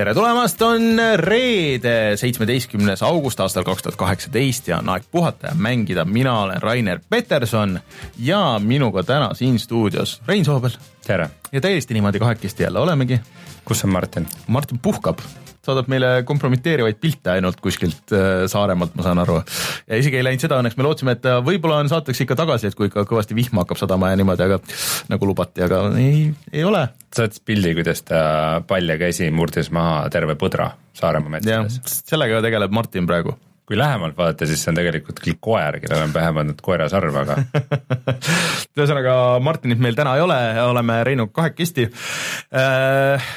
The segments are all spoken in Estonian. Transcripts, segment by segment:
tere tulemast, on reede, seitsmeteistkümnes august aastal kaks tuhat kaheksateist ja on aeg puhata ja mängida. mina olen Rainer Peterson ja minuga täna siin stuudios Rein Soobel. tere! ja täiesti niimoodi kahekesti jälle olemegi. kus on Martin? Martin puhkab saadab meile kompromiteerivaid pilte ainult kuskilt äh, Saaremaalt, ma saan aru. ja isegi ei läinud seda õnneks, me lootsime, et võib-olla on saateks ikka tagasi, et kui ikka kõvasti vihma hakkab sadama ja niimoodi, aga nagu lubati, aga ei, ei ole. saatis pildi, kuidas ta palja käsi murdis maha terve põdra Saaremaa metsades. sellega tegeleb Martin praegu kui lähemalt vaadata, siis see on tegelikult küll koer, kellele on pähe pandud koerasarv, aga ühesõnaga Martinit meil täna ei ole, oleme Reinuga kahekesti. Äh,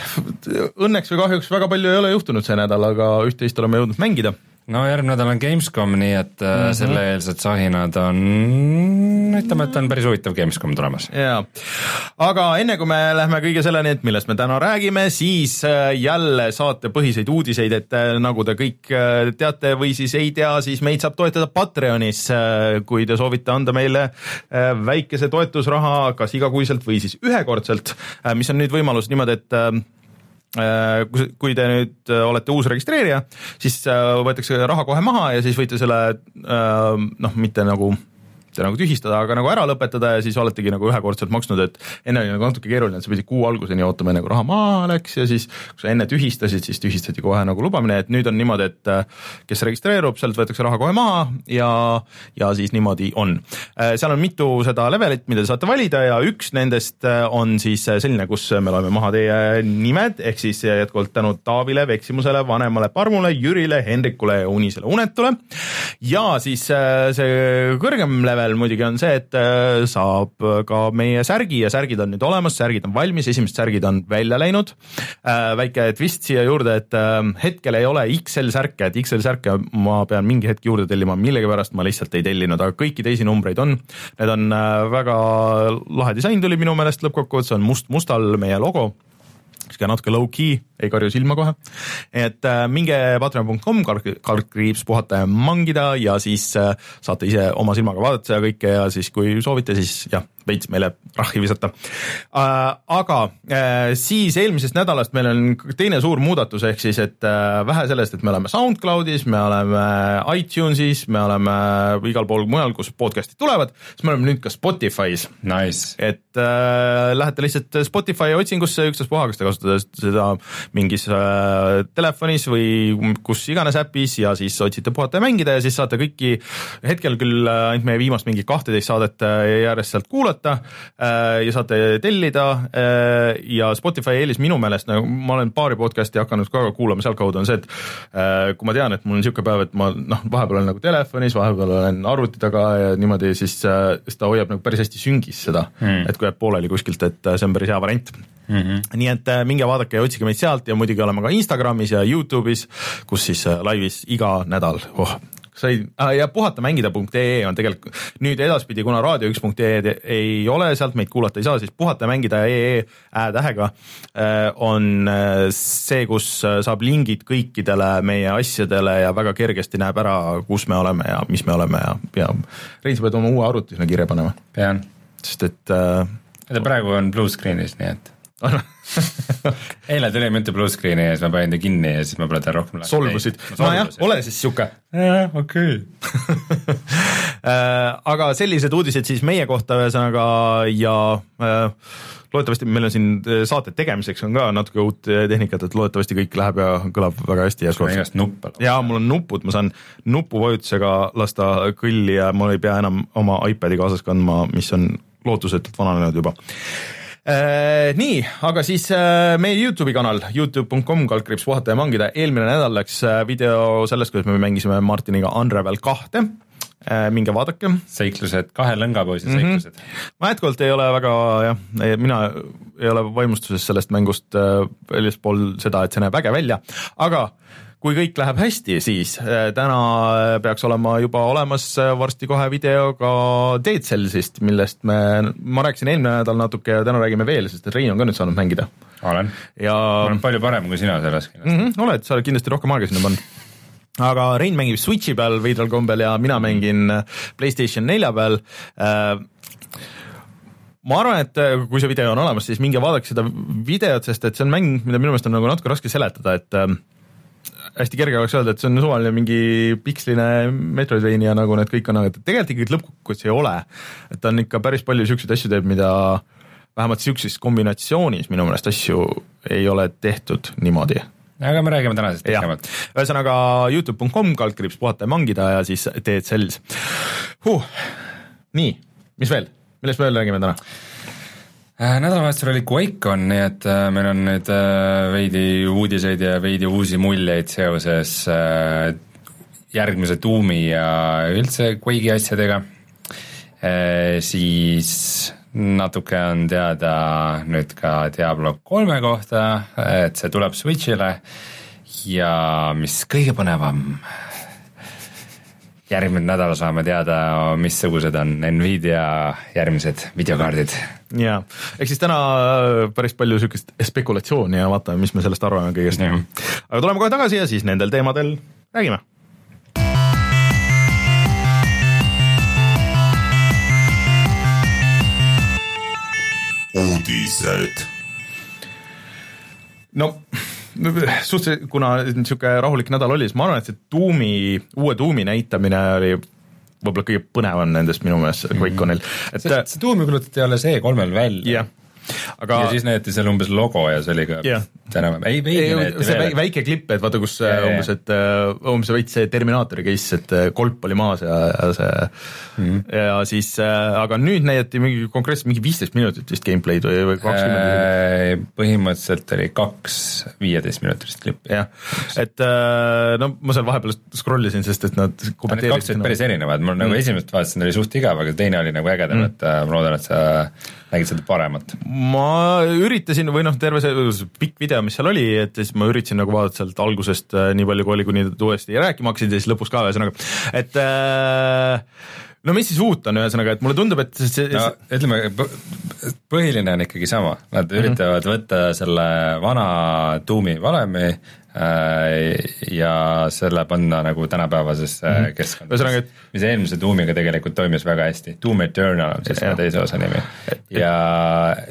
õnneks või kahjuks väga palju ei ole juhtunud see nädal, aga üht-teist oleme jõudnud mängida no järgmine nädal on Gamescom, nii et mm -hmm. selle-eelsed sahinad on, ütleme, et on päris huvitav Gamescom tulemas. jaa, aga enne kui me lähme kõige selleni, et millest me täna räägime, siis äh, jälle saatepõhiseid uudiseid, et äh, nagu te kõik teate või siis ei tea, siis meid saab toetada Patreonis, kui te soovite anda meile väikese toetusraha, kas igakuiselt või siis ühekordselt, mis on nüüd võimalus niimoodi, et kui te nüüd äh, olete uus registreerija, siis äh, võetakse raha kohe maha ja siis võite selle noh, mitte nagu mitte nagu tühistada, aga nagu ära lõpetada ja siis oletegi nagu ühekordselt maksnud, et enne oli nagu natuke keeruline, et sa pidid kuu alguseni ootama, enne kui raha maha läks ja siis kui sa enne tühistasid, siis tühistati kohe nagu lubamine, et nüüd on niimoodi, et äh, kes registreerub, sealt võetakse raha kohe maha ja, ja siis niimoodi on. Äh, seal on mitu seda levelit, mida te saate valida ja üks nendest äh, on siis selline, kus me loeme maha teie nimed, ehk siis jätkuvalt tänu Taavile, Veksimusele, vanemale Parmule, Jürile, Hendrikule ja Unisele Unetule. ja siis see kõrgem level level muidugi on see, et äh, saab ka meie särgi ja särgid on nüüd olemas, särgid on valmis, esimesed särgid on välja läinud. Äh, väike twist siia juurde, et äh, hetkel ei ole XL särke, et XL särke ma pean mingi hetk juurde tellima, millegipärast ma lihtsalt ei tellinud, aga kõiki teisi numbreid on. Need on väga lahe disain tuli minu meelest lõppkokkuvõttes, on must-mustal meie logo sihuke natuke low-key, ei karju silma kohe. et äh, minge patreon.com, kaldkriips puhata ja mangida ja siis äh, saate ise oma silmaga vaadata seda kõike ja siis, kui soovite, siis jah, veits meile rahhi visata äh,. aga äh, siis eelmisest nädalast meil on teine suur muudatus, ehk siis, et äh, vähe sellest, et me oleme SoundCloudis, me oleme iTunesis, me oleme igal pool mujal, kus podcast'id tulevad, siis me oleme nüüd ka Spotify's nice.. et äh, lähete lihtsalt Spotify otsingusse, ükstaspuha, kas te kasutate seda mingis äh, telefonis või kus iganes äpis ja siis otsite puhata ja mängida ja siis saate kõiki, hetkel küll äh, ainult meie viimast mingi kahteteist saadet äh, järjest sealt kuulata, ja saate tellida ja Spotify eelis minu meelest, nagu ma olen paari podcast'i hakanud ka kuulama sealtkaudu, on see, et kui ma tean, et mul on niisugune päev, et ma noh, vahepeal olen nagu telefonis, vahepeal olen arvuti taga ja niimoodi, siis, siis ta hoiab nagu päris hästi süngis seda mm., et kui jääb pooleli kuskilt, et see on päris hea variant Mm -hmm. nii et minge vaadake ja otsige meid sealt ja muidugi oleme ka Instagramis ja Youtube'is, kus siis laivis iga nädal oh, sai äh, ja puhatamängida.ee on tegelikult nüüd edaspidi, kuna raadio1.ee ei ole, sealt meid kuulata ei saa, siis puhata mängida ee ä-tähega äh, on äh, see, kus saab lingid kõikidele meie asjadele ja väga kergesti näeb ära, kus me oleme ja mis me oleme ja, ja Rein, sa pead oma uue arvuti sinna kirja panema. pean. sest et äh, praegu on blue screen'is, nii et eile tuli mitu blue screen'i ja siis ma panin ta kinni ja siis ma pole teda rohkem solvusid, nojah, ole siis sihuke. okei. Äh, aga sellised uudised siis meie kohta ühesõnaga ja äh, loodetavasti meil on siin äh, saate tegemiseks on ka natuke uut tehnikat, et loodetavasti kõik läheb ja kõlab väga hästi. igast nuppe. ja mul on nupud, ma saan nupuvajutusega lasta kõlli ja mul ei pea enam oma iPad'i kaasas kandma, mis on lootusetult vananenud juba Äh, nii, aga siis äh, meie Youtube'i kanal, Youtube.com kaldkriips puhata ja mangida, eelmine nädal läks äh, video sellest, kuidas me mängisime Martiniga Unravel kahte minge vaadake. seiklused, kahe lõngapoisi mm -hmm. seiklused. ma jätkuvalt ei ole väga jah, mina ei ole vaimustuses sellest mängust väljaspool seda, et see näeb äge välja, aga kui kõik läheb hästi, siis äh, täna äh, peaks olema juba olemas äh, varsti kohe video ka Dead Cellsist, millest me, ma rääkisin eelmine nädal natuke ja täna räägime veel, sest et Rein on ka nüüd saanud mängida. olen ja ma olen palju parem kui sina selles kindlasti mm. -hmm, oled, sa oled kindlasti rohkem aega sinna pannud aga Rein mängib Switchi peal veidral kombel ja mina mängin Playstation nelja peal ma arvan, et kui see video on olemas, siis minge vaadake seda videot, sest et see on mäng, mida minu meelest on nagu natuke raske seletada, et hästi kerge oleks öelda, et see on suvaline mingi piksline Metroidvania, nagu need kõik on, aga tegelikult ikkagi lõppkokkuvõttes ei ole. et ta on ikka päris palju niisuguseid asju teeb, mida vähemalt niisuguses kombinatsioonis minu meelest asju ei ole tehtud niimoodi aga me räägime tänasest pikemalt. ühesõnaga Youtube.com, kaldkriips puhata ja mangida ja siis teed sells huh.. nii, mis veel, millest me veel räägime täna? Äh, nädalavahetusel oli QuakeCon, nii et äh, meil on nüüd äh, veidi uudiseid ja veidi uusi muljeid seoses järgmise Doomi ja üldse Quake'i asjadega. siis natuke on teada nüüd ka Diablo kolme kohta, et see tuleb Switch'ile ja mis kõige põnevam, järgmine nädal saame teada, missugused on Nvidia järgmised videokaardid. jaa, ehk siis täna äh, päris palju niisugust spekulatsiooni ja vaatame, mis me sellest arvame kõigest. aga tuleme kohe tagasi ja siis nendel teemadel räägime uudised. no suhteliselt, kuna niisugune rahulik nädal oli, siis ma arvan, et see tuumi, uue tuumi näitamine oli võib-olla kõige põnevam nendest minu meelest QuakeConil, et see, see tuumi kuulutati alles E3-l välja. Yeah aga ja siis näidati seal umbes logo ja see oli ka yeah. Enam-vähem, ei veidi näidati see veel. väike klipp, et vaata, kus yeah, umbes, et äh, umbes veits see Terminaatori case, et äh, kolp oli maas ja, ja see mm -hmm. ja siis, äh, aga nüüd näidati mingi konkreetselt mingi viisteist minutit vist gameplay'd või, või kakskümmend. põhimõtteliselt oli kaks viieteistminutilist klippi. jah, et no ma seal vahepeal scroll isin, sest et nad kommenteerisid. kaks olid päris erinevad, mul nagu mm. esimest vaatasin, oli suht igav, aga teine oli nagu ägedam mm., et ma loodan, et sa nägid seda paremat? ma üritasin või noh, terve see pikk video, mis seal oli, et siis ma üritasin nagu vaadata sealt algusest äh, nii palju, kui oli, kuni nad uuesti rääkima hakkasid ja siis lõpus ka ühesõnaga, et äh, no mis siis uut on, ühesõnaga, et mulle tundub, et see no ütleme, põhiline on ikkagi sama, nad mm -hmm. üritavad võtta selle vana tuumi valemi ja selle panna nagu tänapäevasesse mm -hmm. keskkonda. ühesõnaga, et mis eelmise Doomiga tegelikult toimis väga hästi, Doom Eternal on siis selle teise osa nimi. ja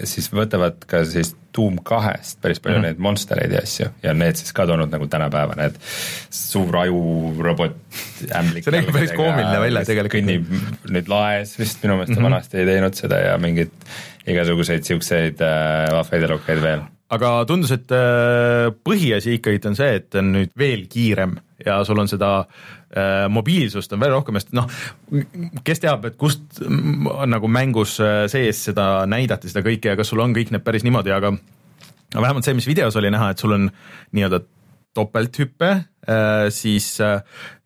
siis võtavad ka siis Doom kahest päris palju mm -hmm. neid monstereid ja asju ja need siis ka toonud nagu tänapäeva, need suur ajurobot ämblik. see näeb päris koomiline välja tegelikult. kõnnib nüüd laes vist minu meelest mm -hmm. vanasti ei teinud seda ja mingeid igasuguseid siukseid äh, vahvaid elukaid veel aga tundus, et äh, põhiasi ikkagi on see, et on nüüd veel kiirem ja sul on seda äh, mobiilsust on veel rohkem, sest noh, kes teab, et kust on nagu mängus äh, sees seda näidati, seda kõike ja kas sul on kõik need päris niimoodi, aga no vähemalt see, mis videos oli näha, et sul on nii-öelda topelthüpe, äh, siis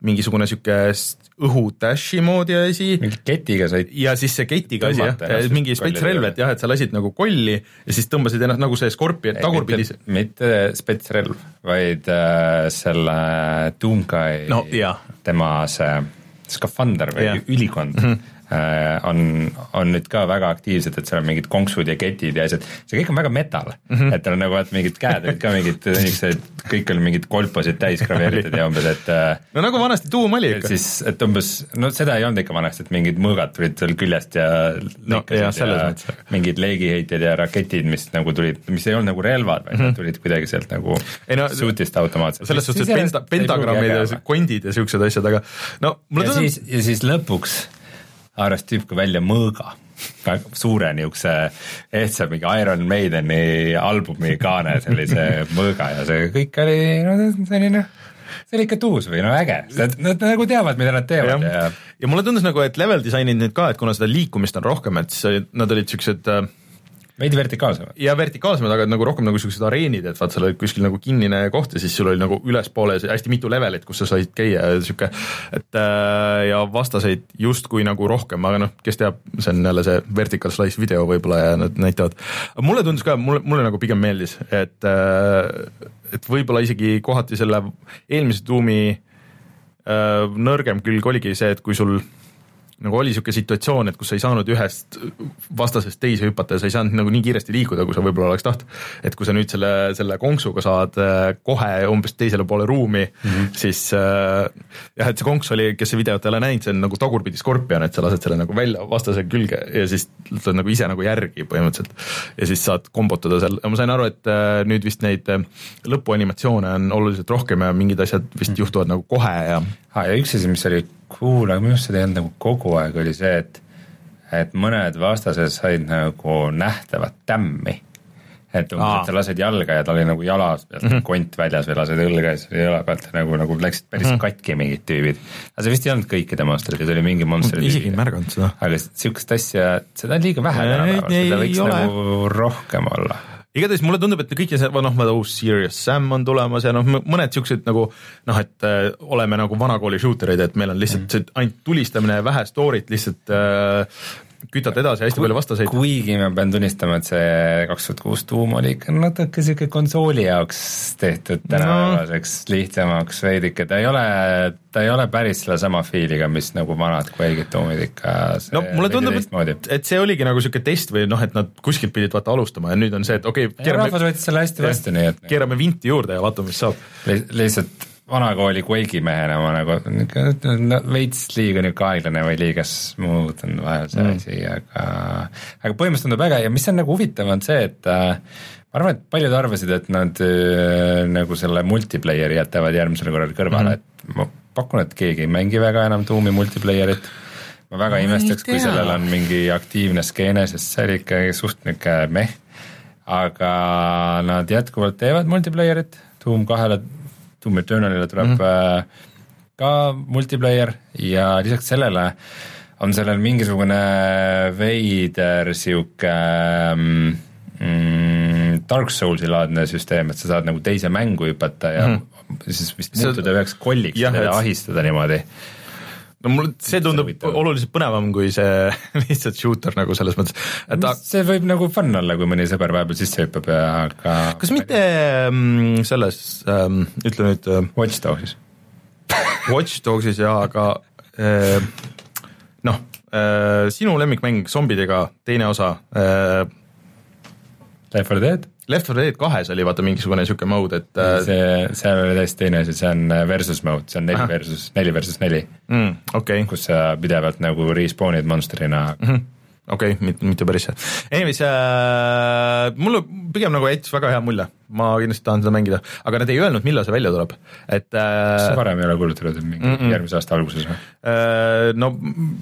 mingisugune sihuke õhu-dash'i moodi asi. mingi ketiga said. ja siis see ketiga asi jah, mingi spetsrelv, et jah, et sa lasid nagu kolli ja siis tõmbasid ennast nagu see skorpion tagurpidi. mitte spetsrelv, vaid äh, selle Doomguy no,, tema see skafander või ja. ülikond mm. -hmm Äh, on, on nüüd ka väga aktiivsed, et seal on mingid konksud ja ketid ja asjad, see kõik on väga metal mm, -hmm. et tal on nagu vaat mingid käed olid ka mingid niisugused, kõik oli mingid kolpasid täis graveeritud ja umbes, et äh, no nagu vanasti tuum oli ikka. siis, et umbes, no seda ei olnud ikka vanasti, et mingid mõõgad tulid seal küljest ja no, ja, ja mingid leegiheitjad ja raketid, mis nagu tulid, mis ei olnud nagu relvad, vaid mm -hmm. nad tulid kuidagi sealt nagu no, suutist automaatselt. selles suhtes, et penta, pentagrammid ja kondid ja siuksed asjad, aga no mulle tundub. ja siis lõpuks haaras tüüp ka välja mõõga, suure niisuguse ehtsa mingi Iron Maideni albumi kaane sellise mõõga ja see kõik oli no selline see oli ikka tuus või no äge, nad, nad nagu teavad, mida nad teevad ja, ja ja mulle tundus nagu, et level disainid nüüd ka, et kuna seda liikumist on rohkem, et siis nad olid niisugused äh, veidi vertikaalsemad. ja vertikaalsemad, aga nagu rohkem nagu siuksed areenid, et vaat seal oli kuskil nagu kinnine koht ja siis sul oli nagu ülespoole hästi mitu levelit, kus sa said käia ja sihuke, et äh, ja vastaseid justkui nagu rohkem, aga noh, kes teab, see on jälle see vertical slice video võib-olla ja nad näitavad. mulle tundus ka, mulle, mulle nagu pigem meeldis, et äh, et võib-olla isegi kohati selle eelmise tuumi äh, nõrgem külg oligi see, et kui sul nagu oli niisugune situatsioon, et kus sa ei saanud ühest vastasest teise hüpata ja sa ei saanud nagu nii kiiresti liikuda, kui sa võib-olla oleks tahtnud. et kui sa nüüd selle, selle konksuga saad äh, kohe umbes teisele poole ruumi mm, -hmm. siis äh, jah, et see konks oli, kes see videot ei ole näinud, see on nagu tagurpidi skorpion, et sa lased selle nagu välja vastase külge ja siis tuled nagu ise nagu järgi põhimõtteliselt. ja siis saad kombotada seal, ma sain aru, et äh, nüüd vist neid lõpuanimatsioone on oluliselt rohkem ja mingid asjad vist mm -hmm. juhtuvad nagu kohe ja ah,. ja üks asi, mis oli cool, aga minu arust seda ei olnud nagu kogu aeg, oli see, et et mõned vastased said nagu nähtavat tämmi. et umbes, et sa lased jalga ja tal oli nagu jala pealt mm -hmm. kont väljas või lased õlga ja siis jala pealt nagu, nagu läksid päris mm -hmm. katki mingid tüübid. aga see vist ei olnud kõikide monsterite, see oli mingi monstri tüüp. isegi ei märganud seda. aga sihukest asja, seda on liiga vähe tänapäeval, seda võiks ole. nagu rohkem olla igatahes mulle tundub, et kõik see, noh, ma uus Serious Sam on tulemas ja noh, mõned siuksed nagu noh, et äh, oleme nagu vanakooli shooter'id, et meil on lihtsalt mm. ainult tulistamine ja vähe story't lihtsalt äh, kütad edasi hästi palju vastaseid. kuigi ma pean tunnistama, et see kaks tuhat kuus tuum oli ikka natuke sihuke konsooli jaoks tehtud tänapäevaseks no. lihtsamaks veidike, ta ei ole, ta ei ole päris sellesama feel'iga, mis nagu vanad Quake'id tuumid ikka. no mulle tundub, et, et see oligi nagu sihuke test või noh, et nad kuskilt pidid vaata alustama ja nüüd on see, et okei okay,. rahvas võttis selle hästi vastu, nii et. keerame vinti juurde ja vaatame, mis saab Li. lihtsalt vanakooli Quake'i mehena ma nagu no, veits liiga niisugune aeglane või liiga smooth on vahel see mm. asi, aga aga põhimõtteliselt tundub äge ja mis on nagu huvitav, on see, et äh, ma arvan, et paljud arvasid, et nad äh, nagu selle multiplayer'i jätavad järgmisel korral kõrvale mm, -hmm. et ma pakun, et keegi ei mängi väga enam tuumi multiplayer'it ma väga ma imestaks, kui sellel on mingi aktiivne skeene, sest see oli ikka suht niisugune meh, aga nad jätkuvalt teevad multiplayer'it, Doom kahele Doom Eternalile tuleb mm -hmm. ka multiplayer ja lisaks sellele on sellel mingisugune veider sihuke mm, Dark Soulsi laadne süsteem, et sa saad nagu teise mängu hüpata ja mm -hmm. siis vist muutuda üheks kolliks ja ahistada niimoodi no mul see tundub oluliselt põnevam kui see lihtsalt shooter nagu selles mõttes, et ta see võib nagu fun olla, kui mõni sõber vahepeal sisse hüppab ja aga kas mitte ähm, selles ähm,, ütle nüüd äh, Watch Dogsis. Watch Dogsis jaa, aga äh, noh äh,, sinu lemmikmäng zombidega, teine osa äh, Left 4 Dead Left 4 Dead kahes oli vaata mingisugune niisugune mode, et äh, see, seal oli täiesti teine asi, see on äh, versus mode, see on neli Aha. versus, neli versus neli mm,. Okay. kus sa pidevalt nagu respawn'id monsterina mm. -hmm okei okay,, mitte, mitte päris see. Anyways äh,, mulle pigem nagu jättis väga hea mulje, ma kindlasti tahan seda mängida, aga nad ei öelnud, millal see välja tuleb, et äh,. kas see varem ei ole kuulutatud, et mingi mm -mm. järgmise aasta alguses või äh,? no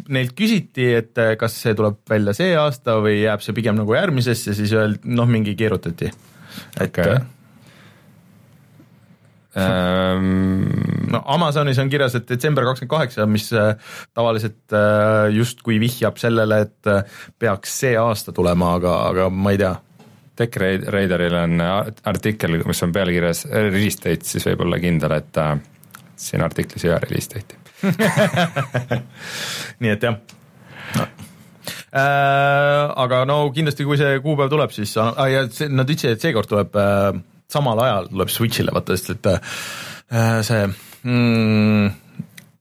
neilt küsiti, et äh, kas see tuleb välja see aasta või jääb see pigem nagu järgmisesse, siis öeldi, noh, mingi keerutati, et okay. No Amazonis on kirjas, et detsember kakskümmend kaheksa, mis äh, tavaliselt äh, justkui vihjab sellele, et äh, peaks see aasta tulema, aga, aga ma ei tea. Tech Raideril on artikkel, mis on pealkirjas release date, siis võib olla kindel, et siin artiklis ei ole release date'i nii et jah no. Äh, aga no kindlasti, kui see kuupäev tuleb, siis äh, ja see, nad ütlesid, et seekord tuleb äh, samal ajal tuleb Switch'ile vaata, sest et äh, see mm,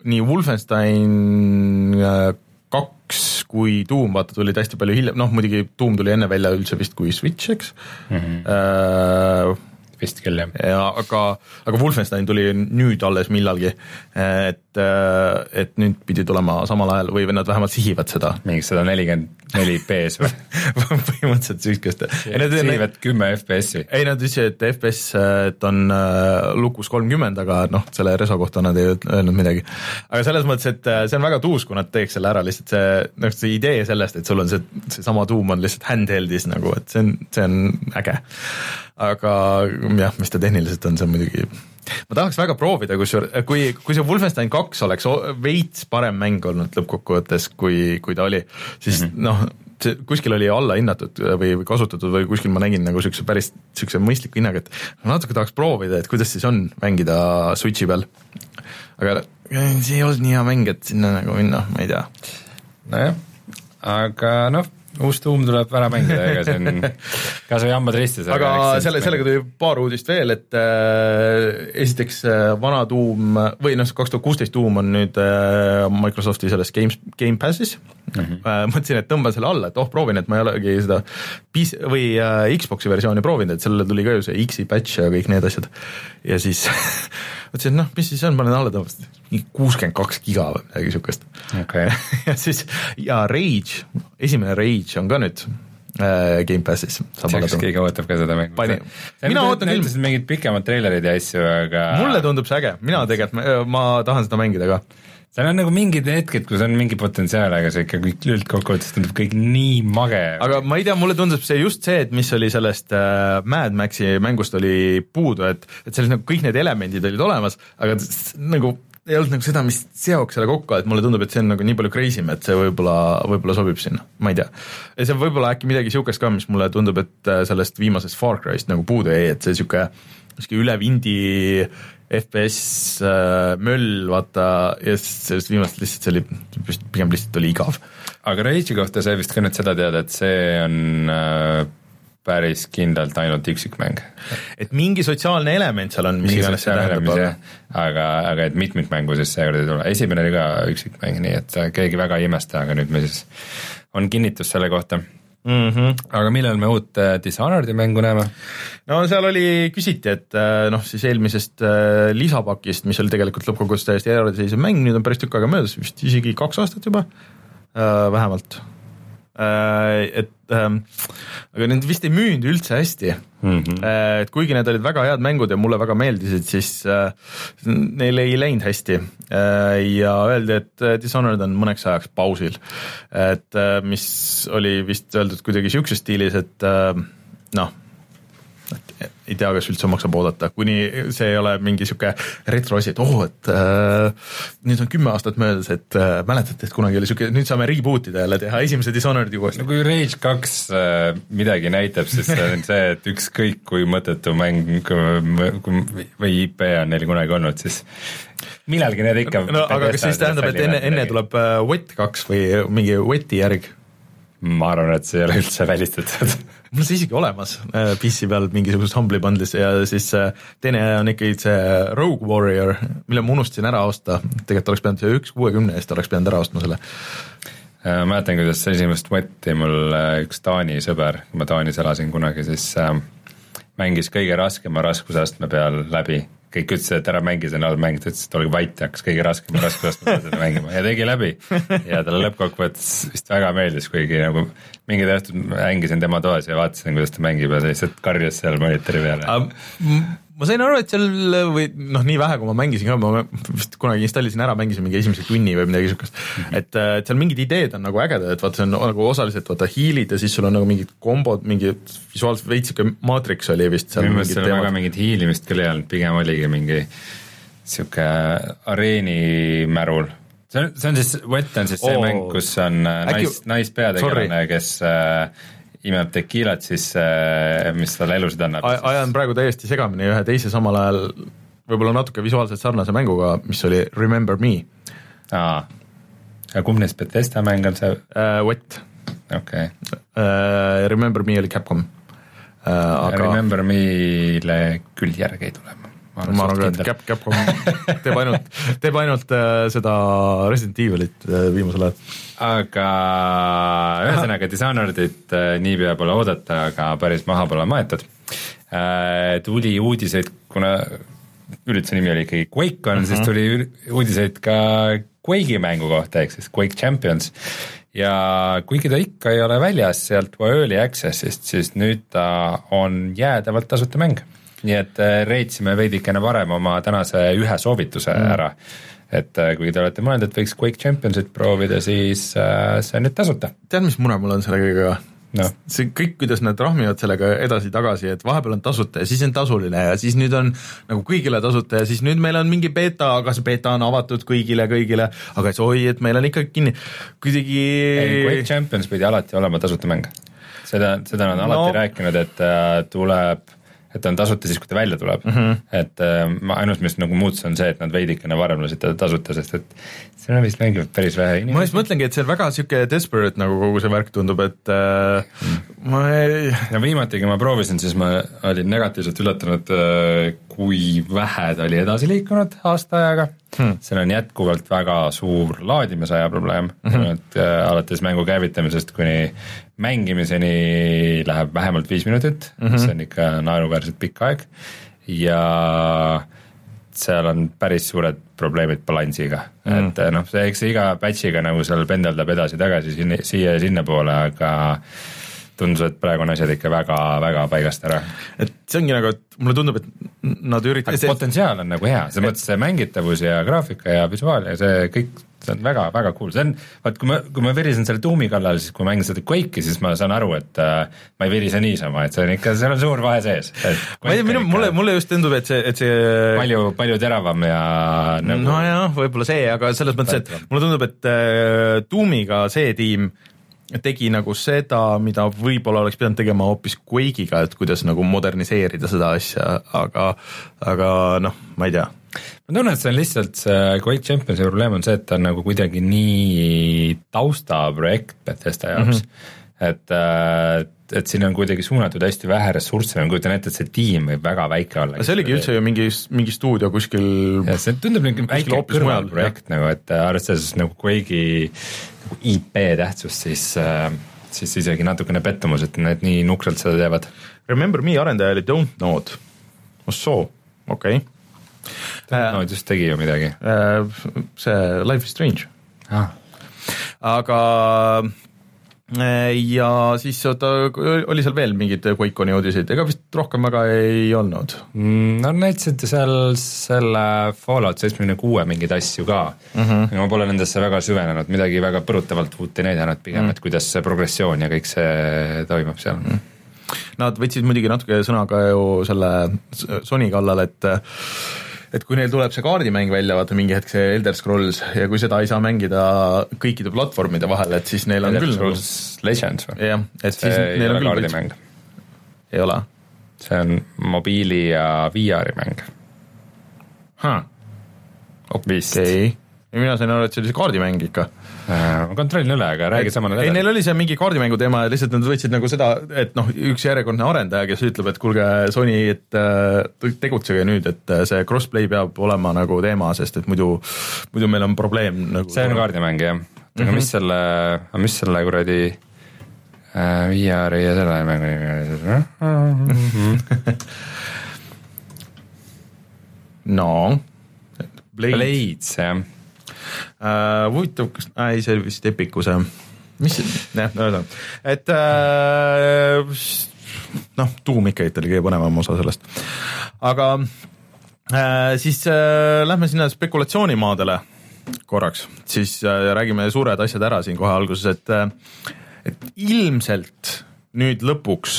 nii Wolfenstein äh, kaks kui Doom vaata tulid hästi palju hiljem, noh muidugi Doom tuli enne välja üldse vist kui Switch, eks mm. -hmm. Äh, vist küll jah. ja aga, aga Wolfenstein tuli nüüd alles millalgi, et, et nüüd pidi tulema samal ajal või nad vähemalt sihivad seda. mingi sada nelikümmend neli B-s või põhimõtteliselt siukest. sihivad kümme FPS-i. ei, nad ütlesid, et FPS, et on äh, lukus kolmkümmend, aga noh, selle reso kohta nad ei öelnud midagi. aga selles mõttes, et äh, see on väga tuus, kui nad teeks selle ära, lihtsalt see, noh, see idee sellest, et sul on see, seesama tuum on lihtsalt handheld'is nagu, et see on, see on äge aga jah, mis ta tehniliselt on, see on muidugi, ma tahaks väga proovida, kusjuures, kui, kui see Wolfenstein kaks oleks veits parem mäng olnud lõppkokkuvõttes, kui, kui ta oli, siis mm -hmm. noh, see kuskil oli allahinnatud või, või kasutatud või kuskil ma nägin nagu siukse päris siukse mõistliku hinnaga, et natuke tahaks proovida, et kuidas siis on mängida Switchi peal. aga see ei olnud nii hea mäng, et sinna nagu minna, ma ei tea. nojah, aga noh uus Doom tuleb ära mängida, ega see on kas või hambad ristis. aga selle, sellega tuli paar uudist veel, et äh, esiteks äh, vana Doom või noh, kaks tuhat kuusteist Doom on nüüd äh, Microsofti selles Games, Gamepassis mm. -hmm. Äh, mõtlesin, et tõmban selle alla, et oh, proovin, et ma ei olegi seda PC või äh, Xbox'i versiooni proovinud, et sellele tuli ka ju see X-i patch ja kõik need asjad. ja siis mõtlesin, et noh, mis siis on, panen alla, tõmbasin mingi kuuskümmend kaks giga või midagi siukest okay. ja siis ja Rage, esimene Rage on ka nüüd äh, Gamepassis. kas keegi ootab ka seda mängu? mina ootan küll. näitasid mingid pikemad treilerid ja asju, aga mulle tundub see äge, mina tegelikult, ma tahan seda mängida ka seal on nagu mingid hetked, kus on mingi potentsiaal, aga see ikka kõik üldkokkuvõttes tundub kõik nii mage. aga ma ei tea, mulle tundub see just see, et mis oli sellest äh, Mad Maxi mängust oli puudu, et, et selles nagu kõik need elemendid olid olemas, aga nagu ei olnud nagu seda, mis seoks selle kokku, et mulle tundub, et see on nagu nii palju crazy im, et see võib-olla, võib-olla sobib sinna, ma ei tea. ja see võib olla äkki midagi niisugust ka, mis mulle tundub, et äh, sellest viimasest Far Cry'st nagu puudu jäi, et see niisugune niisugune üle vindi FPS äh, möll, vaata, ja sellest viimast lihtsalt see oli, pigem lihtsalt oli igav. aga Rage'i kohta sai vist ka nüüd seda teada, et see on äh, päris kindlalt ainult üksikmäng. et mingi sotsiaalne element seal on, mis iganes see tähendab, aga aga, aga et mitmikmängu siis seekord ei tule, esimene oli ka üksikmäng, nii et keegi väga ei imesta, aga nüüd me siis, on kinnitus selle kohta mm. -hmm. aga millal me uut äh, Dishonored'i mängu näeme? no seal oli, küsiti, et äh, noh, siis eelmisest äh, lisapakist, mis oli tegelikult lõppkokkuvõttes täiesti eraldiseisev mäng, nüüd on päris tükk aega möödas, vist isegi kaks aastat juba vähemalt Äh, et ähm, aga need vist ei müünud üldse hästi mm. -hmm. et kuigi need olid väga head mängud ja mulle väga meeldisid, siis äh, neil ei läinud hästi ja öeldi, et Dishonored on mõneks ajaks pausil. et mis oli vist öeldud kuidagi sihukeses stiilis, et noh ei tea, kas üldse maksab oodata, kuni see ei ole mingi sihuke retro asi, et oh, et äh, nüüd on kümme aastat möödas, et äh, mäletate, et kunagi oli sihuke, nüüd saame reboot ida jälle teha esimese Dishonored'i uuesti. no kui Rage kaks äh, midagi näitab, siis see on see, et ükskõik kui mõttetu mäng või IP on neil kunagi olnud, siis millalgi need ikka no aga kas siis tähendab, et enne, enne tuleb äh, Wet kaks või mingi Weti järg? ma arvan, et see ei ole üldse välistatud mul see isegi olemas äh, PC peal mingisuguses Humble'i bundle'is ja siis äh, teine on ikkagi see Rogue Warrior, mille ma unustasin ära osta, tegelikult oleks pidanud üks kuuekümne eest oleks pidanud ära ostma selle. Äh, mäletan, kuidas esimest võtti mul üks Taani sõber, kui ma Taanis elasin kunagi, siis mängis kõige raskema raskusastme peal läbi kõik ütlesid, et ära mängi, halb mäng, ta ütles, et olge vait hakkas kõige raskema raskusastme peal seda mängima ja tegi läbi. ja talle lõppkokkuvõttes vist väga meeldis, kuigi nagu mingid õhtud mängisin tema toas ja vaatasin, kuidas ta mängib ja ta lihtsalt karjus seal monitori peale ma sain aru, et seal või noh, nii vähe, kui ma mängisin ka, ma vist kunagi installisin ära, mängisin mingi esimese tunni või midagi siukest mm. -hmm. et, äh, et seal mingid ideed on nagu ägedad, et vaata, see on nagu osaliselt vaata hiilid ja siis sul on nagu mingid kombod, mingi visuaalselt veits siuke maatriks oli vist seal. minu meelest seal väga mingit hiilimist küll ei olnud, pigem oligi mingi sihuke areenimärul see on, see on siis, Wet on siis see oh. mäng, kus on äh, nais, naispeategelane, kes äh, imeb tekiilat, siis äh, mis talle elusid annab. ajan praegu täiesti segamini ühe teise samal ajal võib-olla natuke visuaalselt sarnase mänguga, mis oli Remember Me. aa, kumb neist Bethesda mäng on see uh,? Wet. okei okay. uh,. Remember Me oli Capcom uh,. aga Remember Me'le küll järge ei tule ma arvan ka, et Cap, Capcom teeb ainult, teeb ainult äh, seda Resident Evilit äh, viimasel ajal. Aga ühesõnaga Dishonoredit äh, niipea pole oodata, aga päris maha pole maetud äh,. tuli uudiseid, kuna ürituse nimi oli ikkagi QuakeCon mm, -hmm. siis tuli uudiseid ka Quake'i mängu kohta, ehk siis Quake Champions ja kuigi ta ikka ei ole väljas sealt Early Access'ist, siis nüüd ta on jäädavalt tasuta mäng nii et äh, reitsime veidikene varem oma tänase ühe soovituse mm. ära. Et äh, kui te olete mõelnud, et võiks Quake Championsit proovida, siis äh, see on nüüd tasuta. tead, mis mure mul on selle kõigega? no. see kõik, kuidas nad rahmivad sellega edasi-tagasi, et vahepeal on tasuta ja siis on tasuline ja siis nüüd on nagu kõigile tasuta ja siis nüüd meil on mingi beeta, aga see beeta on avatud kõigile, kõigile, aga siis oi, et meil on ikkagi kinni, kuidagi. Quake Champions pidi alati olema tasuta mäng. seda, seda nad on no. alati rääkinud, et äh, tuleb et ta on tasuta siis, kui ta välja tuleb mm. -hmm. et äh, ma ainus, mis nagu muutus, on see, et nad veidikene varem lasid teda tasuta, sest et seda vist mängivad päris vähe inimesi. ma just mõtlengi, et see on väga sihuke desperate nagu kogu see värk tundub, et äh, ma ei. no viimati, kui ma proovisin, siis ma olin negatiivselt üllatunud, äh, kui vähe ta oli edasi liikunud aasta ajaga hmm.. seal on jätkuvalt väga suur laadimisaja probleem mm, -hmm. et äh, alates mängu käivitamisest kuni mängimiseni läheb vähemalt viis minutit. Mm, -hmm. see on ikka naeruväärselt pikk aeg. Ja seal on päris suured probleemid balansiga. Mm, et noh, see, eks iga batch'iga nagu seal pendeldab edasi-tagasi sinna, siia ja sinnapoole, aga tundus, et praegu on asjad ikka väga-väga paigast ära. et see ongi nagu, et mulle tundub, et nad üritavad see... potentsiaal on nagu hea, selles mõttes see mängitavus ja graafika ja visuaal ja see kõik see on väga-väga cool, see on, vaat kui ma, kui ma verisen selle tuumi kallal, siis kui ma mängin seda Quake'i, siis ma saan aru, et äh, ma ei verise niisama, et see on ikka, seal on suur vahe sees. ma ei tea, minu, mulle, mulle just tundub, et see, et see palju, palju teravam ja nagu nojah, võib-olla see, aga selles mõttes, et mulle tundub, et äh, tuumiga see tiim tegi nagu seda, mida võib-olla oleks pidanud tegema hoopis Quake'iga, et kuidas nagu moderniseerida seda asja, aga, aga noh, ma ei tea ma tunnen, et see on lihtsalt see Quake Championsi probleem on see, et ta on nagu kuidagi nii taustaprojekt Bethesda jaoks mm, -hmm. Et äh, et siin on kuidagi suunatud hästi vähe ressursse, ma kujutan ette, et see tiim võib väga väike olla. see oligi üldse ju mingi, mingi stuudio kuskil see tundub niisugune väike kõrvalprojekt nagu, et äh, arvestades nagu Quake'i nagu IP tähtsust, siis äh, siis isegi natukene pettumus, et need nii nukralt seda teevad. Remember me arendaja oli Don't Know'd, oh soo, okei okay no just tegi ju midagi. Äh, see Life is Strange ah.. aga äh, ja siis oota, oli seal veel mingeid QuakeConi uudiseid, ega vist rohkem väga ei olnud mm,? no näitasid seal selle Fallout seitsmekümne kuue mingeid asju ka mm, -hmm. ma pole nendesse väga süvenenud, midagi väga põrutavalt uut ei näidanud, pigem mm -hmm. et kuidas see progressioon ja kõik see toimub seal mm. -hmm. Nad võtsid muidugi natuke sõna ka ju selle Sony kallal, et et kui neil tuleb see kaardimäng välja, vaata mingi hetk see Elder Scrolls ja kui seda ei saa mängida kõikide platvormide vahel, et siis neil on Elder küll Scrolls nagu... Legends või? jah, et see siis neil on küll kaardimäng. ei ole? see on mobiili ja VR-i mäng huh.. vist okay.. Mina sain aru, et see oli see kaardimäng ikka Äh, ma kontrollin üle, aga räägi samal ajal. ei, neil oli seal mingi kaardimängu teema ja lihtsalt nad võtsid nagu seda, et noh, üks järjekordne arendaja, kes ütleb, et kuulge, Sony, et äh, tegutsege nüüd, et äh, see crossplay peab olema nagu teema, sest et muidu, muidu meil on probleem nagu. see on kaardimäng jah, aga mm -hmm. mis selle, mis selle kuradi äh, VR-i ja selle mängu nimi oli? no. Blades, Blades jah uh,. huvitav, kas äh,, ei see oli vist Epicuse, mis, jah, no ühesõnaga, et uh, noh, tuum ikka oli kõige põnevam osa sellest, aga uh, siis uh, lähme sinna spekulatsioonimaadele korraks, siis uh, räägime suured asjad ära siin kohe alguses, et uh, et ilmselt nüüd lõpuks,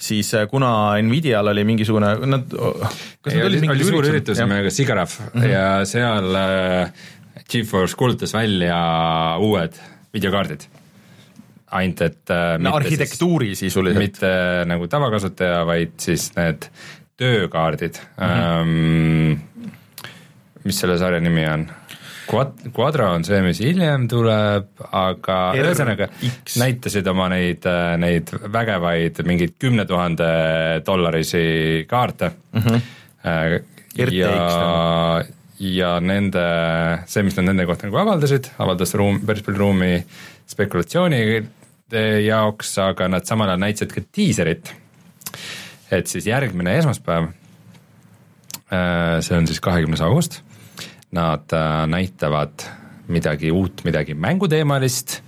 siis kuna Nvidial oli mingisugune, nad kas nad oli, oli suur üritus nimega Sigaraf mm -hmm. ja seal äh, GeForce kuulutas välja uued videokaardid. ainult et äh, no arhitektuuri sisuliselt. mitte nagu tavakasutaja, vaid siis need töökaardid mm, -hmm. mis selle sarja nimi on? Quad-, Quadro on see, mis hiljem tuleb, aga ühesõnaga näitasid oma neid, äh, neid vägevaid mingeid kümne tuhande dollarisi kaarte mm. -hmm. ja, ja nende, see, mis nad nende kohta nagu avaldasid, avaldas ruum, päris palju ruumi spekulatsiooni jaoks, aga nad samal ajal näitasid ka diiserit. et siis järgmine esmaspäev, äh, see on siis kahekümnes august, nad äh, näitavad midagi uut, midagi mänguteemalist,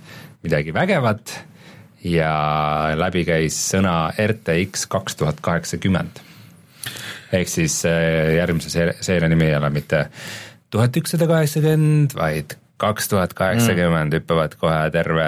midagi vägevat ja läbi käis sõna RTX kaks tuhat kaheksakümmend ehk siis äh, järgmise seeria nimi ei ole mitte tuhat ükssada kaheksakümmend, vaid kaks tuhat kaheksakümmend mm. hüppavad kohe terve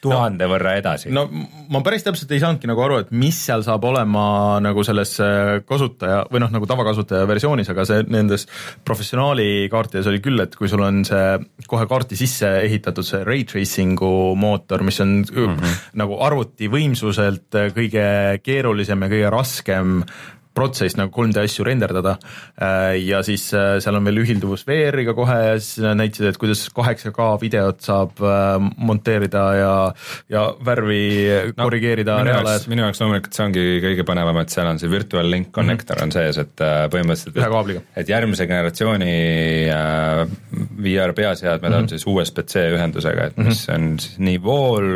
tuhande no, võrra edasi. no ma päris täpselt ei saanudki nagu aru, et mis seal saab olema nagu selles äh, kasutaja või noh, nagu tavakasutaja versioonis, aga see nendes professionaali kaartides oli küll, et kui sul on see kohe kaarti sisse ehitatud see ray tracing'u mootor, mis on mm -hmm. nagu arvuti võimsuselt kõige keerulisem ja kõige raskem protsess nagu 3D asju renderdada äh, ja siis äh, seal on veel ühilduvus VR-iga kohe ja siis näitasid, et kuidas 8K videot saab äh, monteerida ja, ja värvi no, korrigeerida reaalajas. minu jaoks loomulikult see ongi kõige põnevam, et seal on see Virtual Link Connector mm -hmm. on sees, et põhimõtteliselt ühe kaabliga. et järgmise generatsiooni VR peaseadmed mm -hmm. on siis USB-C ühendusega, et mis mm -hmm. on siis nii vool,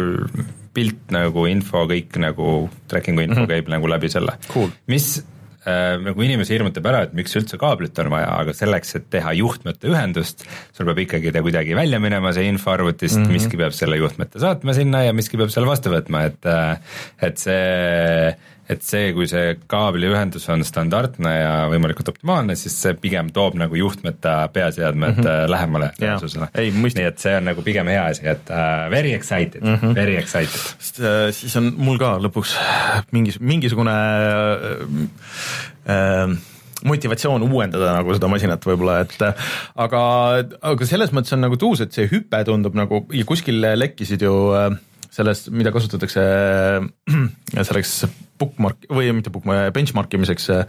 pilt nagu info, kõik nagu tracking'u info mm -hmm. käib nagu läbi selle cool.. mis nagu inimesi hirmutab ära, et miks üldse kaablit on vaja, aga selleks, et teha juhtmete ühendust, sul peab ikkagi ta kuidagi välja minema, see info arvutist mm, -hmm. miski peab selle juhtmete saatma sinna ja miski peab selle vastu võtma, et äh, et see et see, kui see kaabliühendus on standardne ja võimalikult optimaalne, siis see pigem toob nagu juhtmeta peaseadmed mm -hmm. lähemale reaalsusele. nii et see on nagu pigem hea asi, et uh, very excited mm, -hmm. very excited. sest uh, siis on mul ka lõpuks mingis, mingisugune uh, uh, motivatsioon uuendada nagu seda masinat võib-olla, et aga, aga selles mõttes on nagu tuus, et see hüpe tundub nagu ja kuskil lekkisid ju sellest, mida kasutatakse selleks bookmark või mitte bookmark, benchmark imiseks see,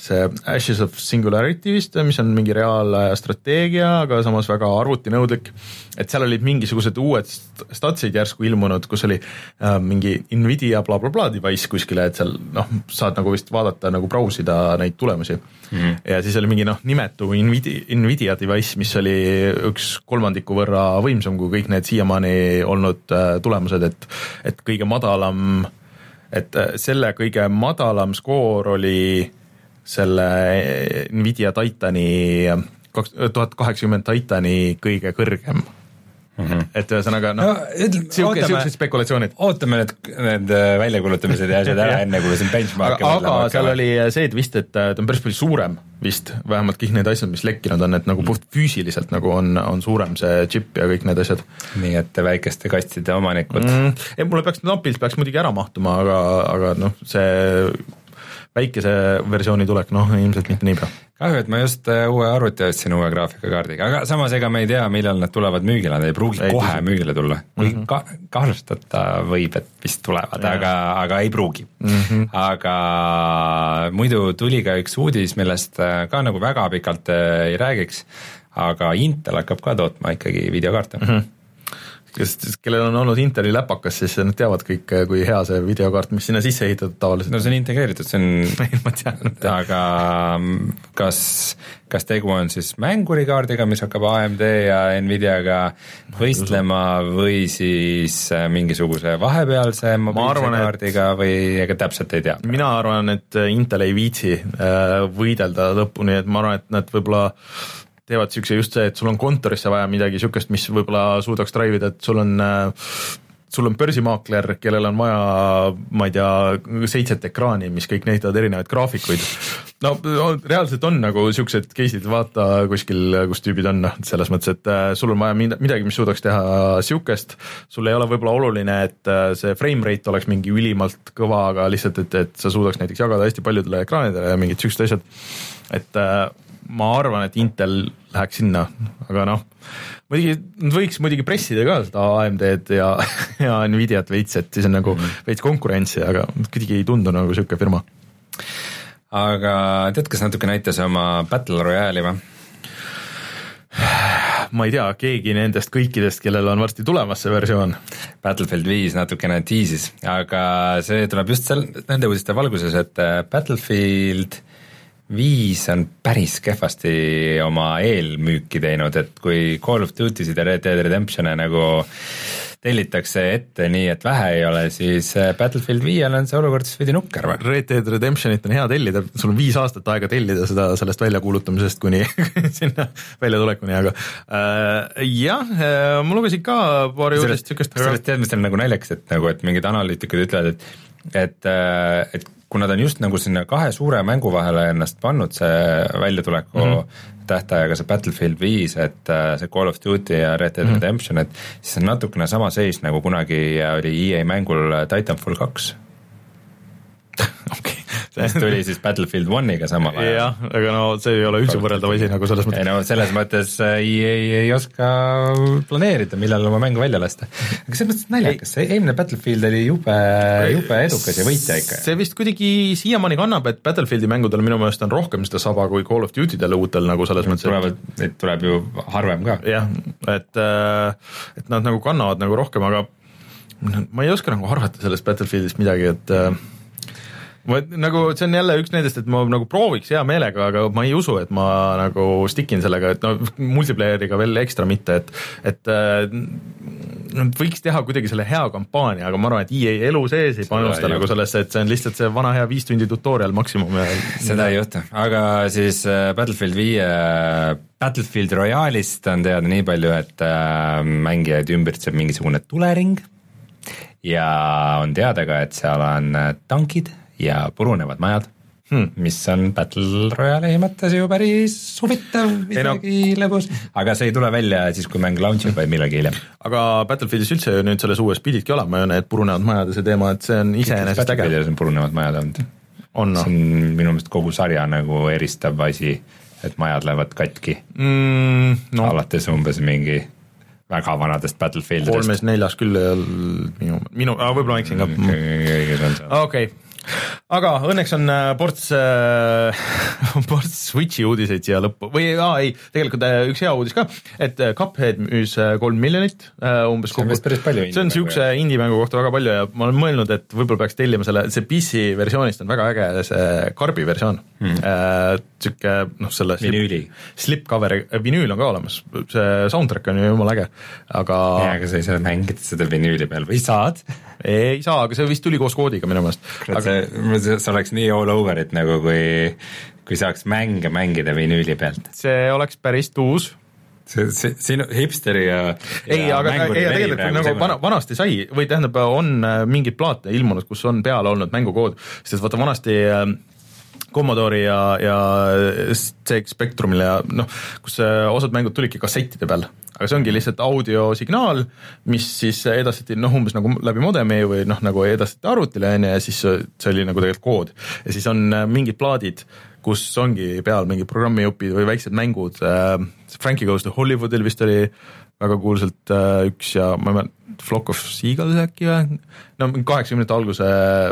see Ashes of Singularity vist, mis on mingi reaalaja strateegia, aga samas väga arvutinõudlik. et seal olid mingisugused uued statsid järsku ilmunud, kus oli äh, mingi Nvidia blablabla bla, bla device kuskile, et seal noh, saad nagu vist vaadata nagu brausida neid tulemusi mm. -hmm. ja siis oli mingi noh, nimetu Nvidia, Nvidia device, mis oli üks kolmandiku võrra võimsam kui kõik need siiamaani olnud äh, tulemused, et et kõige madalam et äh, selle kõige madalam skoor oli selle Nvidia Titani kaks tuhat kaheksakümmend Titani kõige kõrgem Mm -hmm. et ühesõnaga noh no, sihuke, siuksed spekulatsioonid. ootame need, need äh, väljakuulutamised ja asjad ära enne, kui siin benchmark'e aga, aga seal oli see, et vist, et äh, ta on päris palju suurem vist, vähemalt kõik need asjad, mis lekkinud on, et nagu puht füüsiliselt nagu on, on suurem see džipp ja kõik need asjad. nii et väikeste kastide omanikud mm,. ei, mulle peaks napilt peaks muidugi ära mahtuma, aga, aga noh, see väikese versiooni tulek, noh ilmselt mitte niipea. kahju, et ma just äh, uue arvuti ostsin uue graafikakaardiga, aga samas ega me ei tea, millal nad tulevad müügile, nad ei pruugi ei, kohe tõsi. müügile tulla, mm -hmm. ka-, kahtlustada võib, et vist tulevad, aga, aga ei pruugi mm. -hmm. aga muidu tuli ka üks uudis, millest äh, ka nagu väga pikalt äh, ei räägiks, aga Intel hakkab ka tootma ikkagi videokaarte mm. -hmm kes, kellel on olnud Inteli läpakas, siis nad teavad kõik, kui hea see videokaart, mis sinna sisse ehitatud tavaliselt. no see on integreeritud, see on ma tean. aga kas, kas tegu on siis mängurikaardiga, mis hakkab AMD ja Nvidiaga võistlema või siis äh, mingisuguse vahepealse mobiilse kaardiga või ega täpselt ei tea? mina arvan, et Intel ei viitsi äh, võidelda lõpuni, et ma arvan, et nad võib-olla teevad siukse just see, et sul on kontorisse vaja midagi siukest, mis võib-olla suudaks drive ida, et sul on äh, sul on börsimaakler, kellel on vaja, ma ei tea, seitset ekraani, mis kõik näitavad erinevaid graafikuid. no reaalselt on nagu siuksed case'id, vaata kuskil, kus tüübid on, noh, selles mõttes, et äh, sul on vaja midagi, mis suudaks teha siukest, sul ei ole võib-olla oluline, et äh, see frame rate oleks mingi ülimalt kõva, aga lihtsalt, et, et sa suudaks näiteks jagada hästi paljudele ekraanidele ja mingid siuksed asjad, et ma arvan, et Intel läheks sinna, aga noh, muidugi nad võiks muidugi pressida ka seda AMD-d ja, ja Nvidiat veits, et siis on nagu -hmm. veits konkurentsi, aga kuidagi ei tundu nagu sihuke firma. aga tead, kes natuke näitas oma Battle Royale'i või? ma ei tea, keegi nendest kõikidest, kellel on varsti tulemas see versioon. Battlefield viis natukene tiisis, aga see tuleb just seal nende uudiste valguses, et Battlefield viis on päris kehvasti oma eelmüüki teinud, et kui Call of Duty sid ja Red Dead Redemption'e nagu tellitakse ette nii, et vähe ei ole, siis äh, Battlefield viiel on see olukord siis veidi nukker või? Red Dead Redemptionit on hea tellida, sul on viis aastat aega tellida seda sellest väljakuulutamisest kuni sinna väljatulekuni, aga äh, jah äh,, ma lugesin ka paari uudist siukest. sellest teadmist on nagu naljakas, et nagu, et mingid analüütikud ütlevad, et et, äh, et kuna ta on just nagu sinna kahe suure mängu vahele ennast pannud, see väljatuleku mm -hmm. tähtajaga, see Battlefield viis, et äh, see Call of Duty ja Red Dead mm -hmm. Redemption, et siis on natukene sama seis, nagu kunagi oli EA mängul Titanfall kaks okei okay., mis tuli siis Battlefield One'iga samal ajal. jah, aga no see ei ole üldse võrreldav asi nagu selles ei mõttes. no selles mõttes äh, EA ei, ei oska planeerida, millal oma mängu välja lasta. aga selles mõttes naljakas, see eelmine Battlefield oli jube, jube edukas ja võitja ikka. see vist kuidagi siiamaani kannab, et Battlefieldi mängudel minu meelest on rohkem seda saba kui Call of Duty del uutel nagu selles mõttes, tulevad, neid tuleb ju harvem ka. jah, et, et nad nagu kannavad nagu rohkem, aga ma ei oska nagu arvata sellest Battlefieldist midagi, et äh, ma nagu see on jälle üks nendest, et ma nagu prooviks hea meelega, aga ma ei usu, et ma nagu stick in sellega, et no multiplayer'iga veel ekstra mitte, et, et äh, nad võiks teha kuidagi selle hea kampaania, aga ma arvan, et EA elu sees ei panusta ei nagu sellesse, et see on lihtsalt see vana hea viis tundi tutorial maksimum ja seda ei juhtu, aga siis äh, Battlefield viie, Battlefield Royale'ist on teada nii palju, et äh, mängijaid ümbritseb mingisugune tulering. Ja on teada ka, et seal on äh, tankid ja purunevad majad Hmm. mis on Battle Royale'i mõttes ju päris huvitav, Ei no- lõbus, aga see ei tule välja siis, kui mäng launch ib, vaid millalgi hiljem. aga Battlefieldis üldse ju nüüd selles uues pididki olema ju need purunevad majad ja see teema, et see on iseenesest äge. Battlefieldis on purunevad majad olnud. on noh see on minu meelest kogu sarja nagu eristav asi, et majad lähevad katki mm,, no., no alates umbes mingi väga vanadest Battlefieldidest. kolmes-neljas küll ei olnud minu, minu, võib-olla ma eksin ka. okei, aga õnneks on äh, ports äh, ports Switchi uudiseid siia lõppu või aa, ei, tegelikult äh, üks hea uudis ka, et äh, Cuphead müüs kolm miljonit äh, umbes palju see on niisuguse indie-mängu kohta väga palju ja ma olen mõelnud, et võib-olla peaks tellima selle, see PC versioonist on väga äge see karbi versioon hmm. äh,. sihuke noh, selle Vinüüli. slipcover, vinüül on ka olemas, see soundtrack on ju jumala äge, aga jaa, aga sa ei saa mängida seda vinüüli peal või saad? ei saa, aga see vist tuli koos koodiga minu meelest. kurat, see, see oleks nii all over it nagu kui, kui saaks mänge mängida vinüüli pealt. see oleks päris tuus see, see, sinu hipsteri ja ei, aga aga tegelikult nagu vana, vanasti sai või tähendab, on äh, mingeid plaate ilmunud, kus on peal olnud mängukood, sest vaata vanasti äh, Commodore'i ja, ja CX Spectrumil ja noh, kus äh, osad mängud tulidki kassettide peal, aga see ongi lihtsalt audiosignaal, mis siis edastati noh, umbes nagu läbi modemi või noh, nagu edastati arvutile on ju ja siis see oli nagu tegelikult kood ja siis on äh, mingid plaadid kus ongi peal mingid programmijupid või väiksed mängud äh,, Frankie Goes to Hollywoodil vist oli väga kuulsalt äh, üks ja ma ei mäleta, Flock of Seagulls äkki või? no kaheksakümnendate alguse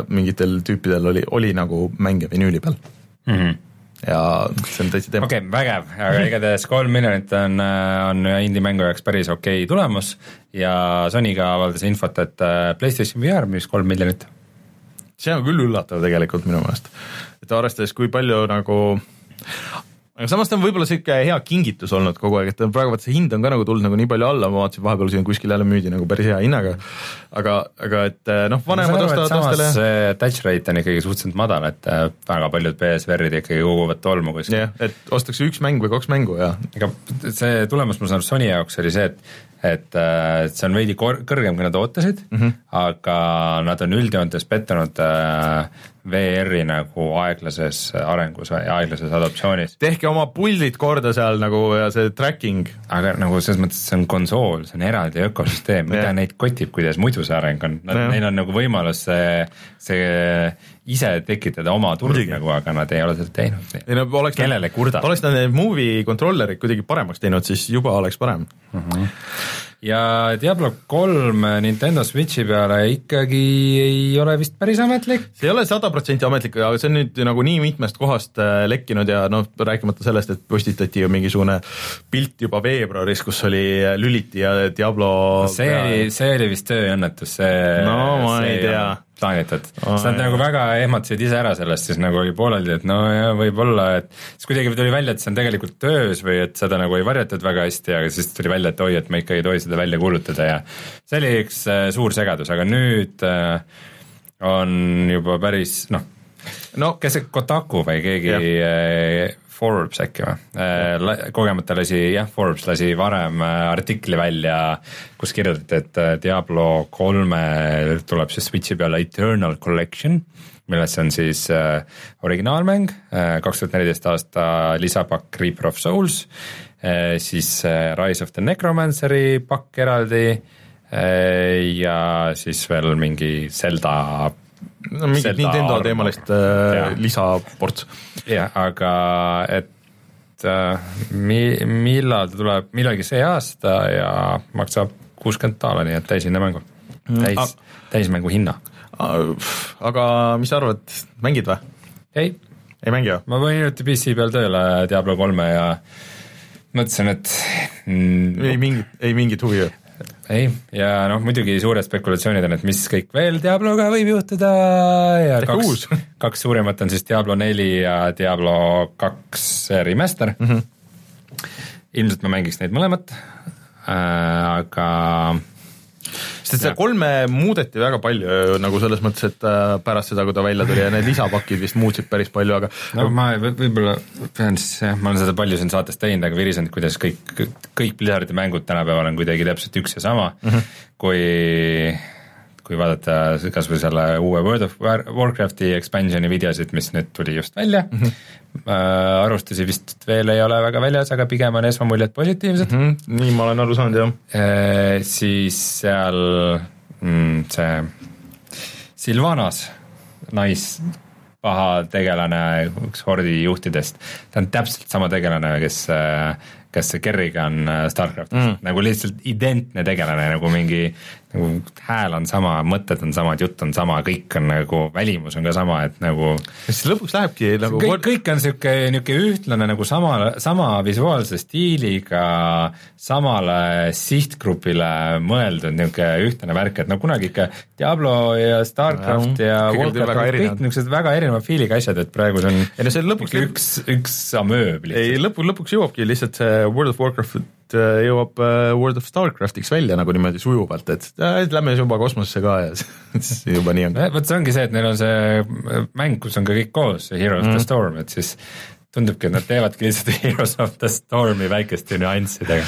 mingitel tüüpidel oli, oli nagu mänge vinüüli peal Mhm. Ja see on täitsa teema. Okei okay,, vägev, aga igatahes kolm miljonit on, on indie-mängu jaoks päris okei okay tulemus. Ja Sony ka avaldas infot, et äh, PlayStation VR müüs kolm miljonit. see on küll üllatav tegelikult minu meelest, et arvestades, kui palju nagu aga samas ta on võib-olla sihuke hea kingitus olnud kogu aeg, et praegu vaata see hind on ka nagu tulnud nagu nii palju alla, ma vaatasin vahepeal siin kuskil jälle müüdi nagu päris hea hinnaga. aga, aga et noh, vanemad ostavad lastele. see touch rate on ikkagi suhteliselt madal, et äh, väga paljud PSVR-id ikkagi koguvad tolmu kuskil. jah, et ostakse üks mäng või kaks mängu ja ega see tulemus, ma saan aru, Sony jaoks oli see, et et äh, see on veidi kõrgem, kui nad ootasid mm, -hmm. aga nad on üldjoontes pettunud äh, VR-i nagu aeglases arengus ja aeglases adoptsioonis. tehke oma puldid korda seal nagu ja see tracking. aga nagu selles mõttes, see on konsool, see on eraldi ökosüsteem, mida neid kotib, kuidas muidu see areng on, neil on nagu võimalus see, see ise tekitada oma turg nagu, aga nad ei ole seda teinud. ei no oleks Kellele kurdad? oleks nad need movie controller'id kuidagi paremaks teinud, siis juba oleks parem. Ja Diablo kolm Nintendo Switchi peale ikkagi ei ole vist päris ametlik. see ei ole sada protsenti ametlik, aga see on nüüd nagu nii mitmest kohast äh, lekkinud ja noh, rääkimata sellest, et postitati ju mingisugune pilt juba veebruaris, kus oli äh, Lüliti ja Diablo see oli, see oli vist tööõnnetus, see No ma see ei tea. Oh, sest nad nagu väga ehmatasid ise ära sellest, siis nagu oli pooleldi, et no ja võib-olla, et siis kuidagi tuli välja, et see on tegelikult töös või et seda nagu ei varjatud väga hästi, aga siis tuli välja, et oi, et me ikka ei tohi seda välja kuulutada ja see oli üks äh, suur segadus, aga nüüd äh, on juba päris noh, no kes see Kotaku või keegi Jah. Äh, Forbes äkki või, kogemata lasi, jah, Forbes lasi varem äh, artikli välja, kus kirjutati, et äh, Diablo kolme tuleb siis Switchi peale Eternal Collection, milles on siis äh, originaalmäng, kaks tuhat neliteist aasta lisapakk Reaper of Souls äh,, siis äh, Rise of the Necromanceri pakk eraldi äh, ja siis veel mingi Zelda no mingit Zelda Nintendo teemalist äh, Jaa. lisaports. jah, aga et äh, mi-, millal ta tuleb, millalgi see aasta ja maksab kuuskümmend daala, nii et täishinna mängu. täis Ah., täismängu hinna. aga mis sa arvad, mängid või? ei, ei mängi või? ma panin hiljuti PC peal tööle Diablo kolme ja mõtlesin, et mm, ei mingit, ei mingit huvi ju. ei, ja noh, muidugi suured spekulatsioonid on, et mis kõik veel Diabloga võib juhtuda ja Tehke kaks kaks suurimat on siis Diablo neli ja Diablo kaks remaster mm. -hmm. ilmselt ma mängiks neid mõlemat äh,, aga sest seda kolme muudeti väga palju ju, nagu selles mõttes, et äh, pärast seda, kui ta välja tuli ja need lisapakid vist muutsid päris palju, aga no ma võ- võib-olla pean siis jah, ma olen seda palju siin saates teinud, aga virisenud, kuidas kõik, kõik Blizzardi mängud tänapäeval on kuidagi täpselt üks ja sama mm, -hmm. kui kui vaadata kas või selle uue World of War- Warcrafti expansion'i videosid, mis nüüd tuli just välja mm, -hmm. äh, arvustusi vist veel ei ole väga väljas, aga pigem on esmamuljed positiivsed mm, mm, nii ma olen aru saanud jah. äh, siis seal mm, see Silvanas, nais paha tegelane, üks hordi juhtidest, ta on täpselt sama tegelane, kes, kes see Kerrigan Starcraftis mm., nagu lihtsalt identne tegelane, nagu mingi hääl on sama, mõtted on samad, jutt on sama, kõik on nagu, välimus on ka sama, et nagu siis lõpuks lähebki nagu kõik, kõik on sihuke, niisugune ühtlane nagu sama, sama visuaalse stiiliga, samale sihtgrupile mõeldud niisugune ühtlane värk, et no kunagi ikka Diablo ja Starcraft ja väga Warcraft, kõik niisugused väga erineva feel'iga asjad, et praegu see on ei no see lõpuks üks, üks amööb ei lihtsalt. lõpu, lõpuks jõuabki lihtsalt see World of Warcraft äh, jõuab äh, World of Starcraftiks välja nagu niimoodi sujuvalt, et äh, lähme juba kosmosesse ka ja siis juba nii on. vot see ongi see, et neil on see mäng, kus on ka kõik koos, see Heroes of Mhm. the Storm, et siis tundubki, et nad teevadki lihtsalt Heroes of the Stormi väikeste nüanssidega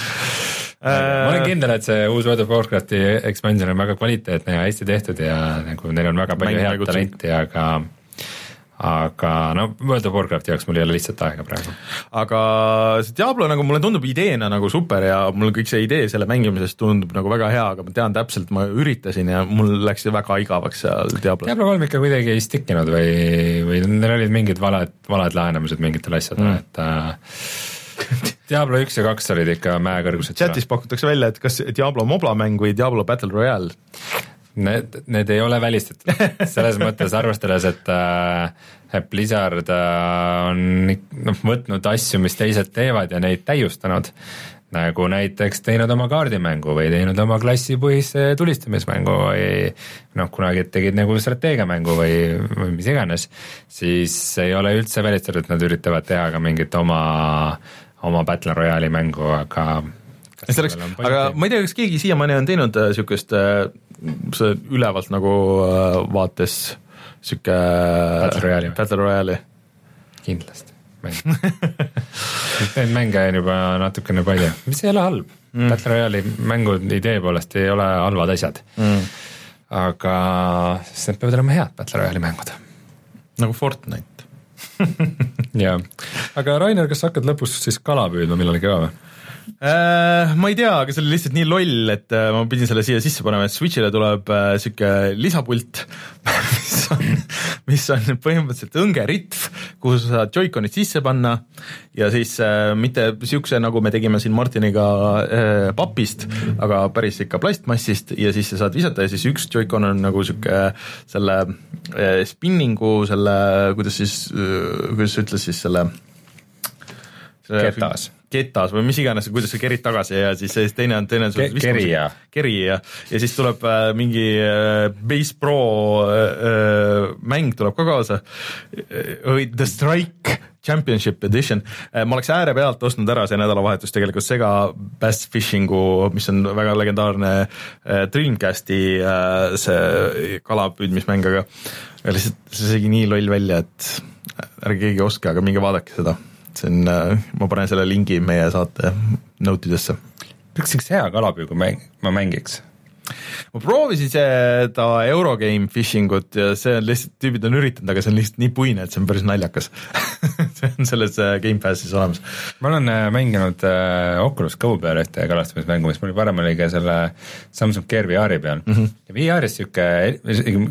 ma olen kindel, et see uus World of Warcrafti expansion on väga kvaliteetne ja hästi tehtud ja nagu neil on väga palju head nagu talenti, aga aga no World of Warcrafti jaoks mul ei ole lihtsalt aega praegu. aga see Diablo nagu mulle tundub ideena nagu super ja mul kõik see idee selle mängimisest tundub nagu väga hea, aga ma tean täpselt, ma üritasin ja mul läks see väga igavaks seal Diablos. Diablo kolm ikka kuidagi ei stick inud või, või neil olid mingid valed, valed lähenemised mingitele asjadele mm., et äh, Diablo üks ja kaks olid ikka mäekõrgused. chatis pakutakse välja, et kas Diablo Mobla mäng või Diablo Battle Royale. Need, need ei ole välistatud, selles mõttes arvestades, et äh, Blizzard äh, on noh, võtnud asju, mis teised teevad ja neid täiustanud, nagu näiteks teinud oma kaardimängu või teinud oma klassipõhise tulistamismängu või noh, kunagi tegid nagu strateegiamängu või, või mis iganes, siis ei ole üldse välistatud, et nad üritavad teha ka mingit oma, oma Battle Royale'i mängu, aga sellel on aga ma ei tea, kas keegi siiamaani on teinud äh, siukest äh, see ülevalt nagu äh, vaates sihuke Battle Royale'i? Battle Royale'i. kindlasti Neid mänge on juba natukene palju, mis ei ole halb mm.. Battle Royale'i mängud idee poolest ei ole halvad asjad Mm. aga siis need peavad olema head Battle Royale'i mängud. nagu Fortnite. jaa, aga Rainer, kas sa hakkad lõpus siis kala püüdma millalgi ka või? Äh, ma ei tea, aga see oli lihtsalt nii loll, et äh, ma pidin selle siia sisse panema, et Switch'ile tuleb äh, sihuke lisapult, mis on, mis on põhimõtteliselt õngeritv, kuhu sa saad Joy-Conid sisse panna ja siis mitte siukse, nagu me tegime siin Martiniga papist, aga päris ikka plastmassist ja siis sa saad visata ja siis üks Joy-Con on nagu sihuke selle spinningu, selle, kuidas siis kuidas sa ütles siis selle Ketas. Ketas või mis iganes, kuidas sa kerid tagasi ja siis see teine on, teine on sul Ke- kerija. kerija ja. Siis tuleb äh, mingi äh, Base Pro äh, äh, mäng tuleb ka kaasa. Äh,, The Strike Championship Edition. Äh,, ma oleks äärepealt ostnud ära see nädalavahetus tegelikult Sega Bass Fishingu, mis on väga legendaarne Dreamcasti see kalapüüdmismäng, aga lihtsalt see segi nii loll välja, et ärge keegi ostke, aga minge vaadake seda see on, ma panen selle lingi meie saate note idesse. üks üks hea kalapüügu mäng, ma mängiks. Ma proovisin seda Eurogame phishing ut ja see on lihtsalt, tüübid on üritanud, aga see on lihtsalt nii puine, et see on päris naljakas see on selles äh, Gamepassis olemas. ma olen äh, mänginud äh, Oculus Go peal ühte kalastamismängu, mis mul varem oli ka selle Samsung Gear VR-i peal mm. -hmm. ja VR-is sihuke,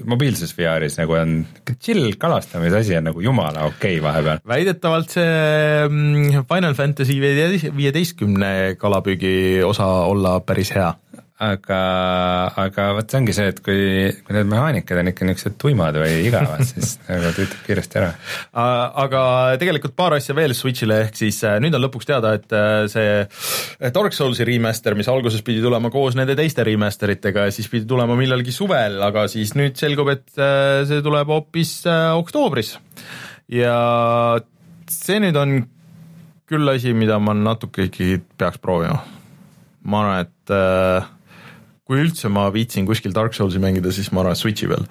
mobiilses VR-is nagu on chill kalastamise asi on nagu jumala okei okay vahepeal. väidetavalt see mm, Final Fantasy viieteistkümne kalapüügi osa olla päris hea aga, aga vot see ongi see, et kui, kui need mehaanikad on ikka niisugused tuimad või igavad, siis nagu tüütab kiiresti ära. aga tegelikult paar asja veel Switch'ile, ehk siis äh, nüüd on lõpuks teada, et äh, see Dark Soulsi remaster, mis alguses pidi tulema koos nende teiste remaster itega ja siis pidi tulema millalgi suvel, aga siis nüüd selgub, et äh, see tuleb hoopis oktoobris. ja see nüüd on küll asi, mida ma natuke ikkagi peaks proovima. ma arvan, et äh, kui üldse ma viitsin kuskil Dark Soulsi mängida, siis ma arvan Switchi peal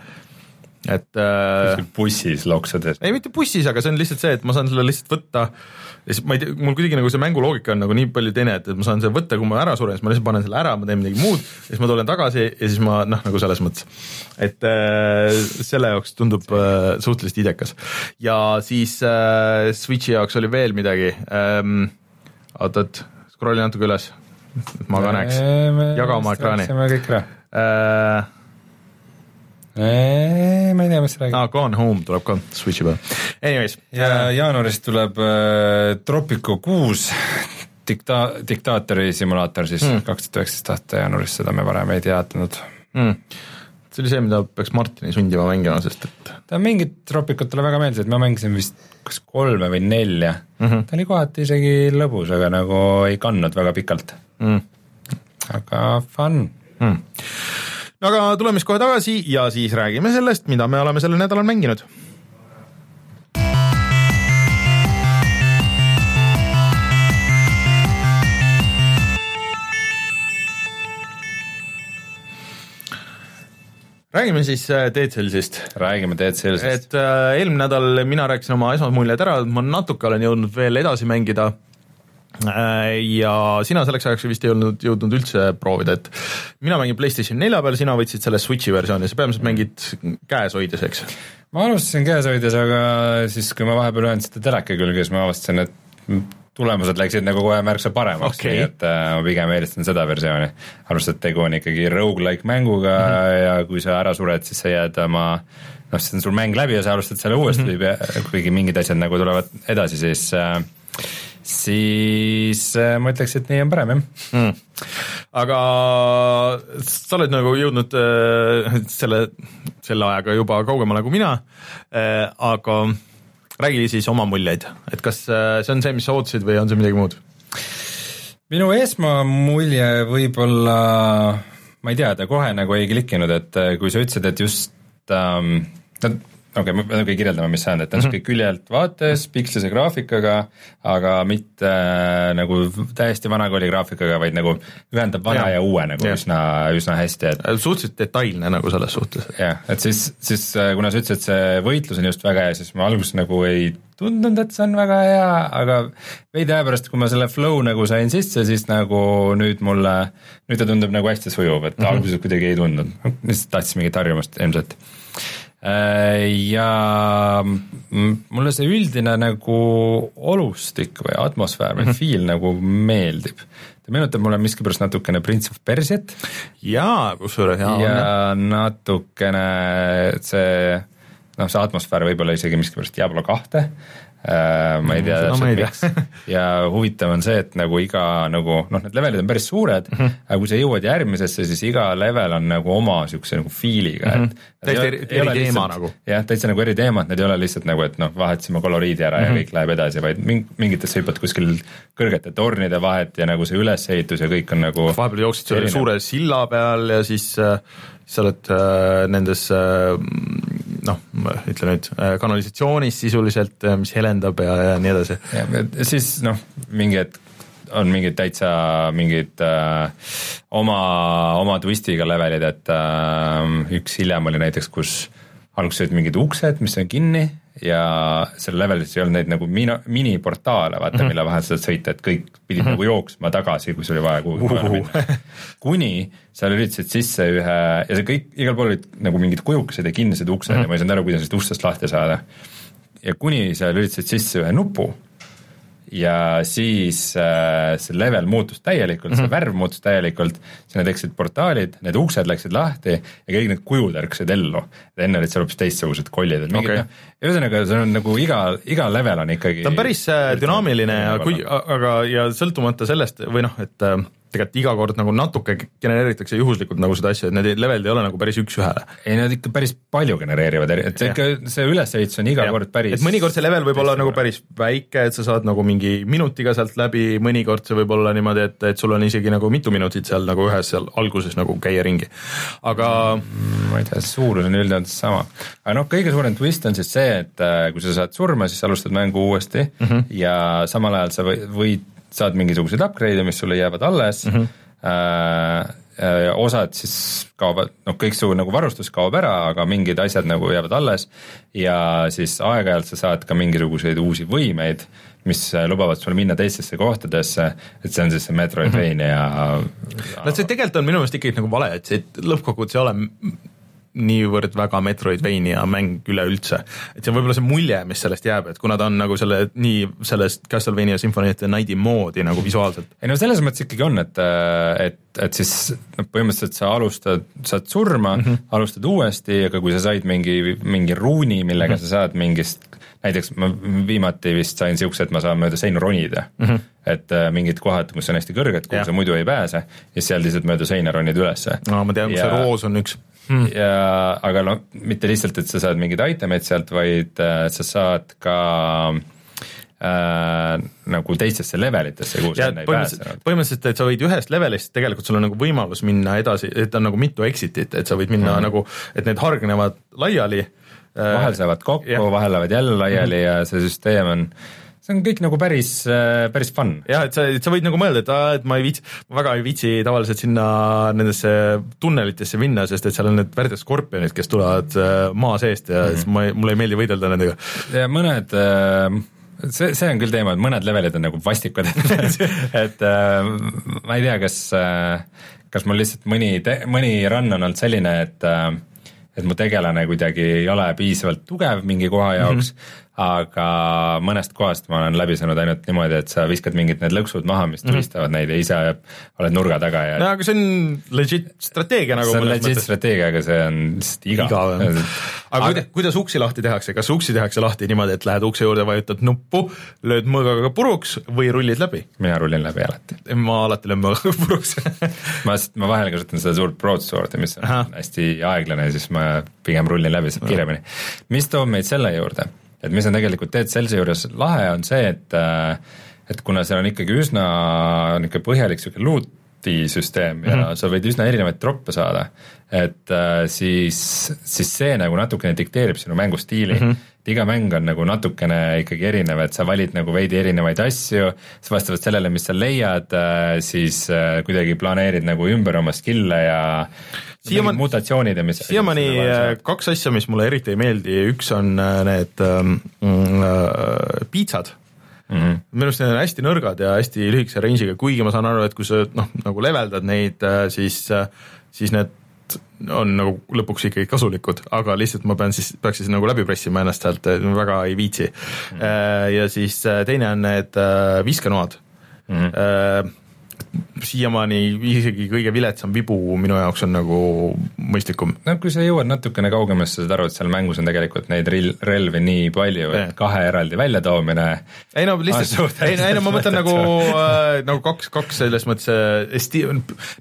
et äh, bussis loksades? ei, mitte bussis, aga see on lihtsalt see, et ma saan selle lihtsalt võtta ja siis ma ei tea, mul kuidagi nagu see mänguloogika on nagu nii palju teine, et, et ma saan selle võtta, kui ma ära suren, siis ma lihtsalt panen selle ära, ma teen midagi muud, siis ma tulen tagasi ja siis ma noh, nagu selles mõttes. et äh, selle jaoks tundub äh, suhteliselt idekas. ja siis äh, Switchi jaoks oli veel midagi ähm,, oot-oot, scroll'i natuke üles et ma ka näeks, jaga oma ekraani. kõik ära äh,. Eee, ma ei tea, mis sa räägid. aa, Gone Home tuleb ka Switchi peal. Anyways. ja jaanuaris tuleb äh, Tropico kuus dikta-, diktaatori simulaator siis hmm. kaks tuhat üheksateist aasta jaanuaris, seda me varem ei teadnud mm. see oli see, mida peaks Martini sundima mängima, sest et ta mingit Tropicut talle väga meeldis, et ma mängisin vist kas kolme või nelja mm, -hmm. ta oli kohati isegi lõbus, aga nagu ei kandnud väga pikalt mm.. aga fun. Mm.. no aga tuleme siis kohe tagasi ja siis räägime sellest, mida me oleme sellel nädalal mänginud. Räägime siis äh, Dead Cellsist. räägime Dead Cellsist. et äh, eelmine nädal mina rääkisin oma esmamuljed ära, ma natuke olen jõudnud veel edasi mängida ja sina selleks ajaks vist ei olnud jõudnud üldse proovida, et mina mängin PlayStation nelja peal, sina võtsid selle Switchi versiooni, sa põhimõtteliselt mängid käes hoides, eks? ma alustasin käes hoides, aga siis, kui ma vahepeal löön seda teleka külge, siis ma avastasin, et tulemused läksid nagu kohe märksa paremaks okay., nii et äh, ma pigem eelistan seda versiooni. arvestades, et tegu on ikkagi rogu-like mänguga mm -hmm. ja kui sa ära sured, siis sa jääd oma noh, siis on sul mäng läbi ja sa alustad selle uuesti mm, -hmm. kuigi mingid asjad nagu tulevad edasi, siis äh, siis äh, ma ütleks, et nii on parem, jah. Mm.. aga sa oled nagu jõudnud äh, selle, selle ajaga juba kaugemale kui mina äh,, aga räägi siis oma muljeid, et kas äh, see on see, mis sa ootasid või on see midagi muud? minu esmamulje võib-olla, ma ei tea, ta kohe nagu ei klikkinud, et äh, kui sa ütlesid, et just ähm, no okei okay,, ma pean ikkagi kirjeldama, mis see on, et ta on niisugune mm -hmm. küljelt vaates pikslise graafikaga, aga mitte äh, nagu täiesti vana kooli graafikaga, vaid nagu ühendab vana ja, ja uue nagu ja. üsna, üsna hästi, et äh, suhteliselt detailne nagu selles suhtes. jah, et siis, siis äh, kuna sa ütlesid, et see võitlus on just väga hea, siis ma alguses nagu ei tundnud, et see on väga hea, aga veidi aja pärast, kui ma selle flow nagu sain sisse, siis nagu nüüd mulle, nüüd ta tundub nagu hästi sujuv, et mm -hmm. alguses kuidagi ei tundnud, lihtsalt tahtsin mingit harjumust ilmselt ja mulle see üldine nagu olustik või atmosfäär või mm -hmm. feel nagu meeldib. ta meenutab mulle miskipärast natukene Prince of Persiat. jaa, kusjuures jaa. ja natukene see noh, see atmosfäär võib-olla isegi miskipärast Diablo kahte ma ei tea täpselt miks ja huvitav on see, et nagu iga nagu noh, need levelid on päris suured mm, -hmm. aga kui sa jõuad järgmisesse, siis iga level on nagu oma niisuguse nagu feel'iga mm, -hmm. et täiesti eri, eri teema nagu. jah, täitsa nagu eri teema, et need ei ole lihtsalt nagu, et noh, vahetasime koloriidi ära mm -hmm. ja mhm. kõik läheb edasi, vaid ming-, mingitesse hüppad kuskil kõrgete tornide vahet ja nagu see ülesehitus ja kõik on nagu vahepeal jooksid selle suure silla peal ja siis äh, sa oled äh, nendes äh, noh, ütle nüüd äh, kanalisatsioonis sisuliselt, äh, mis helendab ja, ja nii edasi. siis noh, mingi hetk on mingid täitsa mingid äh, oma, oma twist'iga levelid, et äh, üks hiljem oli näiteks, kus alguses olid mingid uksed, mis on kinni ja seal levelis ei olnud neid nagu mina, miniportaale, vaata mm, -hmm. mille vahel sa saad sõita, et kõik pidid mm -hmm. nagu jooksma tagasi, kui sul oli vaja kuhugi uh -huh. minna. kuni sa lülitasid sisse ühe ja see kõik, igal pool olid nagu mingid kujukesed ja kinnised uksed mm -hmm. ja ma ei saanud aru, kuidas nendest ustest lahti saada. ja kuni sa lülitasid sisse ühe nupu ja siis äh, see level muutus täielikult mm, -hmm. see mhm. värv muutus täielikult, sinna tekkisid portaalid, need uksed läksid lahti ja kõik need kujud ärkasid ellu. enne olid seal hoopis teistsugused kollid, et mingid okay. noh, ühesõnaga see on nagu iga, iga level on ikkagi ta on päris äh, dünaamiline ja kui, aga ja sõltumata sellest või noh, et äh, tegelikult iga kord nagu natuke genereeritakse juhuslikult nagu seda asja, et need levelid ei ole nagu päris üks-ühele. ei, nad ikka päris palju genereerivad, et see ikka, see ülesehitus on iga ja. kord päris et mõnikord see level võib olla nagu päris väike, et sa saad nagu mingi minutiga sealt läbi, mõnikord see võib olla niimoodi, et, et sul on isegi nagu mitu minutit seal nagu ühes seal alguses nagu käia ringi, aga mm, ma ei tea, suurus on üldjoontes sama. aga noh, kõige suurem twist on siis see, et äh, kui sa saad surma, siis alustad mängu uuesti mm -hmm. ja samal ajal sa võid saad mingisuguseid upgrade'e, mis sulle jäävad alles mm, -hmm. äh, osad siis kaovad, noh, kõik su nagu varustus kaob ära, aga mingid asjad nagu jäävad alles ja siis aeg-ajalt sa saad ka mingisuguseid uusi võimeid, mis lubavad sul minna teistesse kohtadesse, et see on siis see Metroidvania mm. -hmm. no see tegelikult on minu meelest ikkagi nagu vale, et see lõppkokkuvõttes ei ole niivõrd väga Metroidvania mäng üleüldse. et see on võib-olla see mulje, mis sellest jääb, et kuna ta on nagu selle nii sellest Castlevania Symphony of the Night'i moodi nagu visuaalselt. ei no selles mõttes ikkagi on, et, et, et siis noh, põhimõtteliselt sa alustad, saad surma mm, -hmm. alustad uuesti, aga kui sa said mingi, mingi ruuni, millega mm -hmm. sa saad mingist näiteks ma viimati vist sain siukse, et ma saan mööda seinu ronida mm. -hmm. et äh, mingid kohad, kus on hästi kõrged, kuhu sa muidu ei pääse ja seal lihtsalt mööda seina ronid ülesse. no ma tean, kus see roos on üks hmm. ja aga noh, mitte lihtsalt, et sa saad mingeid itemeid sealt, vaid äh, sa saad ka äh, nagu teistesse levelitesse, kuhu sa enne ei pääsenud. põhimõtteliselt, et sa võid ühest levelist, tegelikult sul on nagu võimalus minna edasi, et on nagu mitu exit'it, et sa võid minna hmm. nagu, et need hargnevad laiali. Vahel saavad kokku, vahel lähevad jälle laiali hmm. ja see süsteem on see on kõik nagu päris, äh, päris fun. jah, et sa, et sa võid nagu mõelda, et aa, et ma ei viitsi, ma väga ei viitsi tavaliselt sinna nendesse tunnelitesse minna, sest et seal on need värdjad skorpionid, kes tulevad äh, maa seest ja mm -hmm. siis ma, mulle ei meeldi võidelda nendega. ja mõned äh, see, see on küll teema, et mõned levelid on nagu vastikud et ma ei tea, kas, kas mul lihtsalt mõni, mõni run on olnud selline, et et mu tegelane kuidagi ei ole piisavalt tugev mingi koha jaoks. Mm, -hmm aga mõnest kohast ma olen läbi saanud ainult niimoodi, et sa viskad mingid need lõksud maha, mis mhm. tulistavad mm neid ja ise oled nurga taga ja no aga see on legit strateegia nagu see on legit mõttes. strateegia, aga see on lihtsalt igav, igav. aga, kuidas, kuidas uksi lahti tehakse, kas uksi tehakse lahti niimoodi, et lähed ukse juurde, vajutad nuppu, lööd mõõgaga puruks või rullid läbi? mina rullin läbi alati. ma alati löön mõõgaga puruks ma, ma vahel kasutan seda suurt broadsword'i, mis on Aha. hästi aeglane siis ma pigem rullin läbi, saab kiiremini. mis toob meid selle juurde et mis on tegelikult Dead Cellsi juures lahe, on see, et äh, et kuna seal on ikkagi üsna niisugune põhjalik niisugune loot'i süsteem ja mm -hmm. sa võid üsna erinevaid troppe saada, et äh, siis, siis see nagu natukene dikteerib sinu mängustiili mm. -hmm et iga mäng on nagu natukene ikkagi erinev, et sa valid nagu veidi erinevaid asju, siis vastavalt sellele, mis sa leiad, äh, siis kuidagi planeerid nagu ümber oma skill'e ja siiamaani mutatsioonid ja mis siiamaani äh, kaks asja, mis mulle eriti ei meeldi, üks on äh, need ähm, äh, piitsad mm -hmm. minu arust need on hästi nõrgad ja hästi lühikese range'iga, kuigi ma saan aru, et kui sa noh, nagu leveldad neid, siis, siis need on nagu lõpuks ikkagi kasulikud, aga lihtsalt ma pean siis, peaks siis nagu läbi pressima ennast sealt, väga ei viitsi mm. -hmm. ja siis teine on need viskenoad mm. -hmm siiamaani isegi kõige viletsam vibu minu jaoks on nagu mõistlikum. no kui sa jõuad natukene kaugemale, sa saad aru, et seal mängus on tegelikult neid ril-, relvi nii palju, et kahe eraldi väljatoomine ei no lihtsalt, ei, ei no ma mõtlen nagu äh,, nagu kaks, kaks selles mõttes äh,, sti-,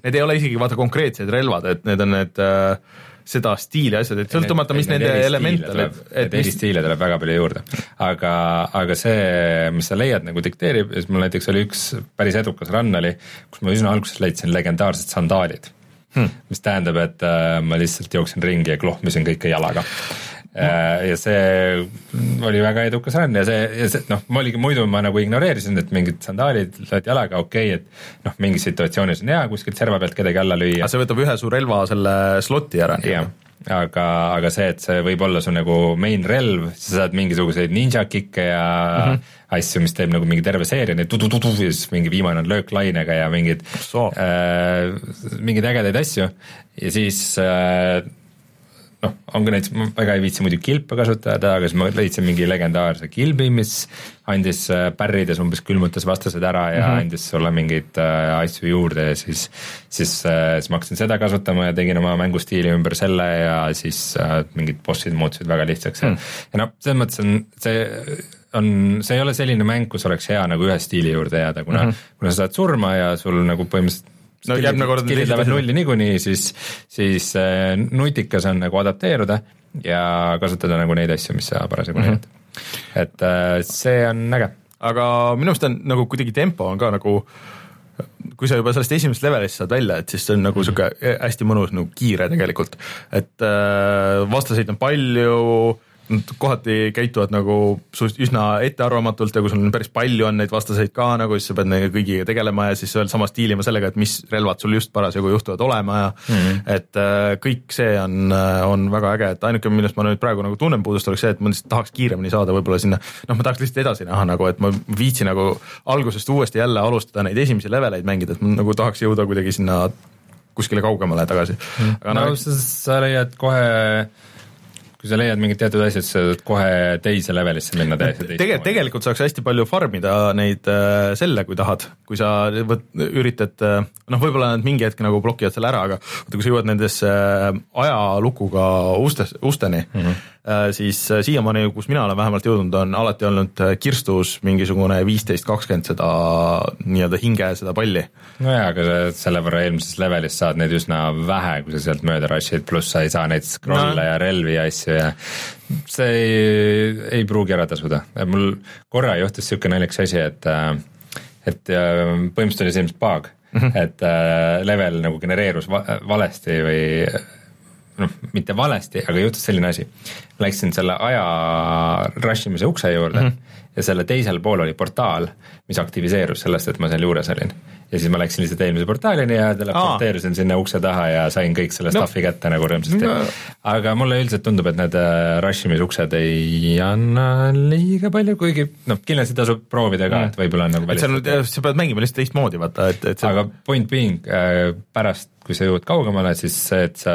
need ei ole isegi vaata konkreetsed relvad, et need on need äh, seda stiili asjad, et sõltumata, mis nende elemente tuleb, et mis... stiile tuleb väga palju juurde. aga, aga see, mis sa leiad, nagu dikteerib ja siis mul näiteks oli üks päris edukas run oli, kus ma üsna alguses leidsin legendaarsed sandaalid hmm.. mis tähendab, et äh, ma lihtsalt jooksin ringi ja klohmisin kõike jalaga. Ja see oli väga edukas run ja see, ja see noh, ma oligi muidu ma nagu ignoreerisin, et mingid sandaalid lööd jalaga, okei okay,, et noh, mingis situatsioonis on hea kuskilt serva pealt kedagi alla lüüa. aga see võtab ühe su relva selle sloti ära. jah, aga, aga see, et see võib olla su nagu main relv, sa saad mingisuguseid ninja kick'e ja mm -hmm. asju, mis teeb nagu mingi terve seeria, neid tudu-tudu ja siis mingi viimane on lööklainega ja mingid äh, mingeid ägedaid asju ja siis äh, noh, on ka näiteks, ma väga ei viitsi muidu kilpe kasutada, aga siis ma leidsin mingi legendaarse kilbi, mis andis äh, pärrides umbes külmutas vastased ära ja mm -hmm. andis sulle mingeid äh, asju juurde ja siis, siis, äh, siis ma hakkasin seda kasutama ja tegin oma mängustiili ümber selle ja siis mingid bossid muutusid väga lihtsaks mm. -hmm. ja noh, selles mõttes on see on, see ei ole selline mäng, kus oleks hea nagu ühe stiili juurde jääda, kuna mm, -hmm. kuna sa saad surma ja sul nagu põhimõtteliselt no järgmine kord skillid lähevad nulli niikuinii, siis, siis äh, nutikas on nagu adapteeruda ja kasutada nagu neid asju, mis sa parasjagu mm -hmm. näed. et äh, see on äge. aga minu arust on nagu kuidagi tempo on ka nagu kui sa juba sellest esimesest levelist saad välja, et siis see on nagu sihuke hästi mõnus nagu kiire tegelikult, et äh, vastaseid on palju nad kohati käituvad nagu üsna ettearvamatult ja kui sul on päris palju on neid vastaseid ka nagu, siis sa pead nendega kõigiga tegelema ja siis veel samas diilima sellega, et mis relvad sul just parasjagu juhtuvad olema ja mm -hmm. et äh, kõik see on, äh, on väga äge, et ainuke, millest ma nüüd praegu nagu tunnen puudust, oleks see, et ma lihtsalt tahaks kiiremini saada võib-olla sinna, noh, ma tahaks lihtsalt edasi näha nagu, et ma viitsin nagu algusest uuesti jälle alustada neid esimesi leveleid mängida, et ma nagu tahaks jõuda kuidagi sinna kuskile kaugemale tagasi mm.. aga no, no sa, sa leiad kohe kui sa leiad mingid teatud asjad, sa saad kohe teise levelisse minna täiesti teist Tege, tegelikult saaks hästi palju farm ida neid äh, selle, kui tahad, kui sa võt-, üritad äh, noh, võib-olla nad mingi hetk nagu blokivad selle ära, aga vaata, kui sa jõuad nendesse äh, ajalukuga ustes, usteni mm, -hmm siis äh, siiamaani, kus mina olen vähemalt jõudnud, on alati olnud äh, kirstus mingisugune viisteist, kakskümmend seda nii-öelda hinge, seda palli. nojaa, aga selle võrra eelmises levelis saad neid üsna vähe, kui sa sealt mööda rush'id, pluss sa ei saa neid scroll'e no. ja relvi ja asju ja see ei, ei pruugi ära tasuda, mul korra juhtus niisugune naljakas asi, et et põhimõtteliselt oli see ilmselt bug mm, -hmm. et level nagu genereerus va valesti või noh, mitte valesti, aga juhtus selline asi. Läksin selle aja rush imise ukse juurde mm -hmm. ja selle teisel pool oli portaal, mis aktiviseerus sellest, et ma seal juures olin ja siis ma läksin lihtsalt eelmise portaalini ja teleporteerusin sinna ukse taha ja sain kõik selle no. stuff'i kätte nagu rõõmsasti no.. aga mulle üldiselt tundub, et need äh, rush imisuksed ei anna liiga palju, kuigi noh, kindlasti tasub proovida ka mm., et võib-olla on nagu välistatud. sa pead mängima lihtsalt teistmoodi, vaata, et, et see... aga point being, äh, pärast kui sa jõuad kaugemale, siis see, et sa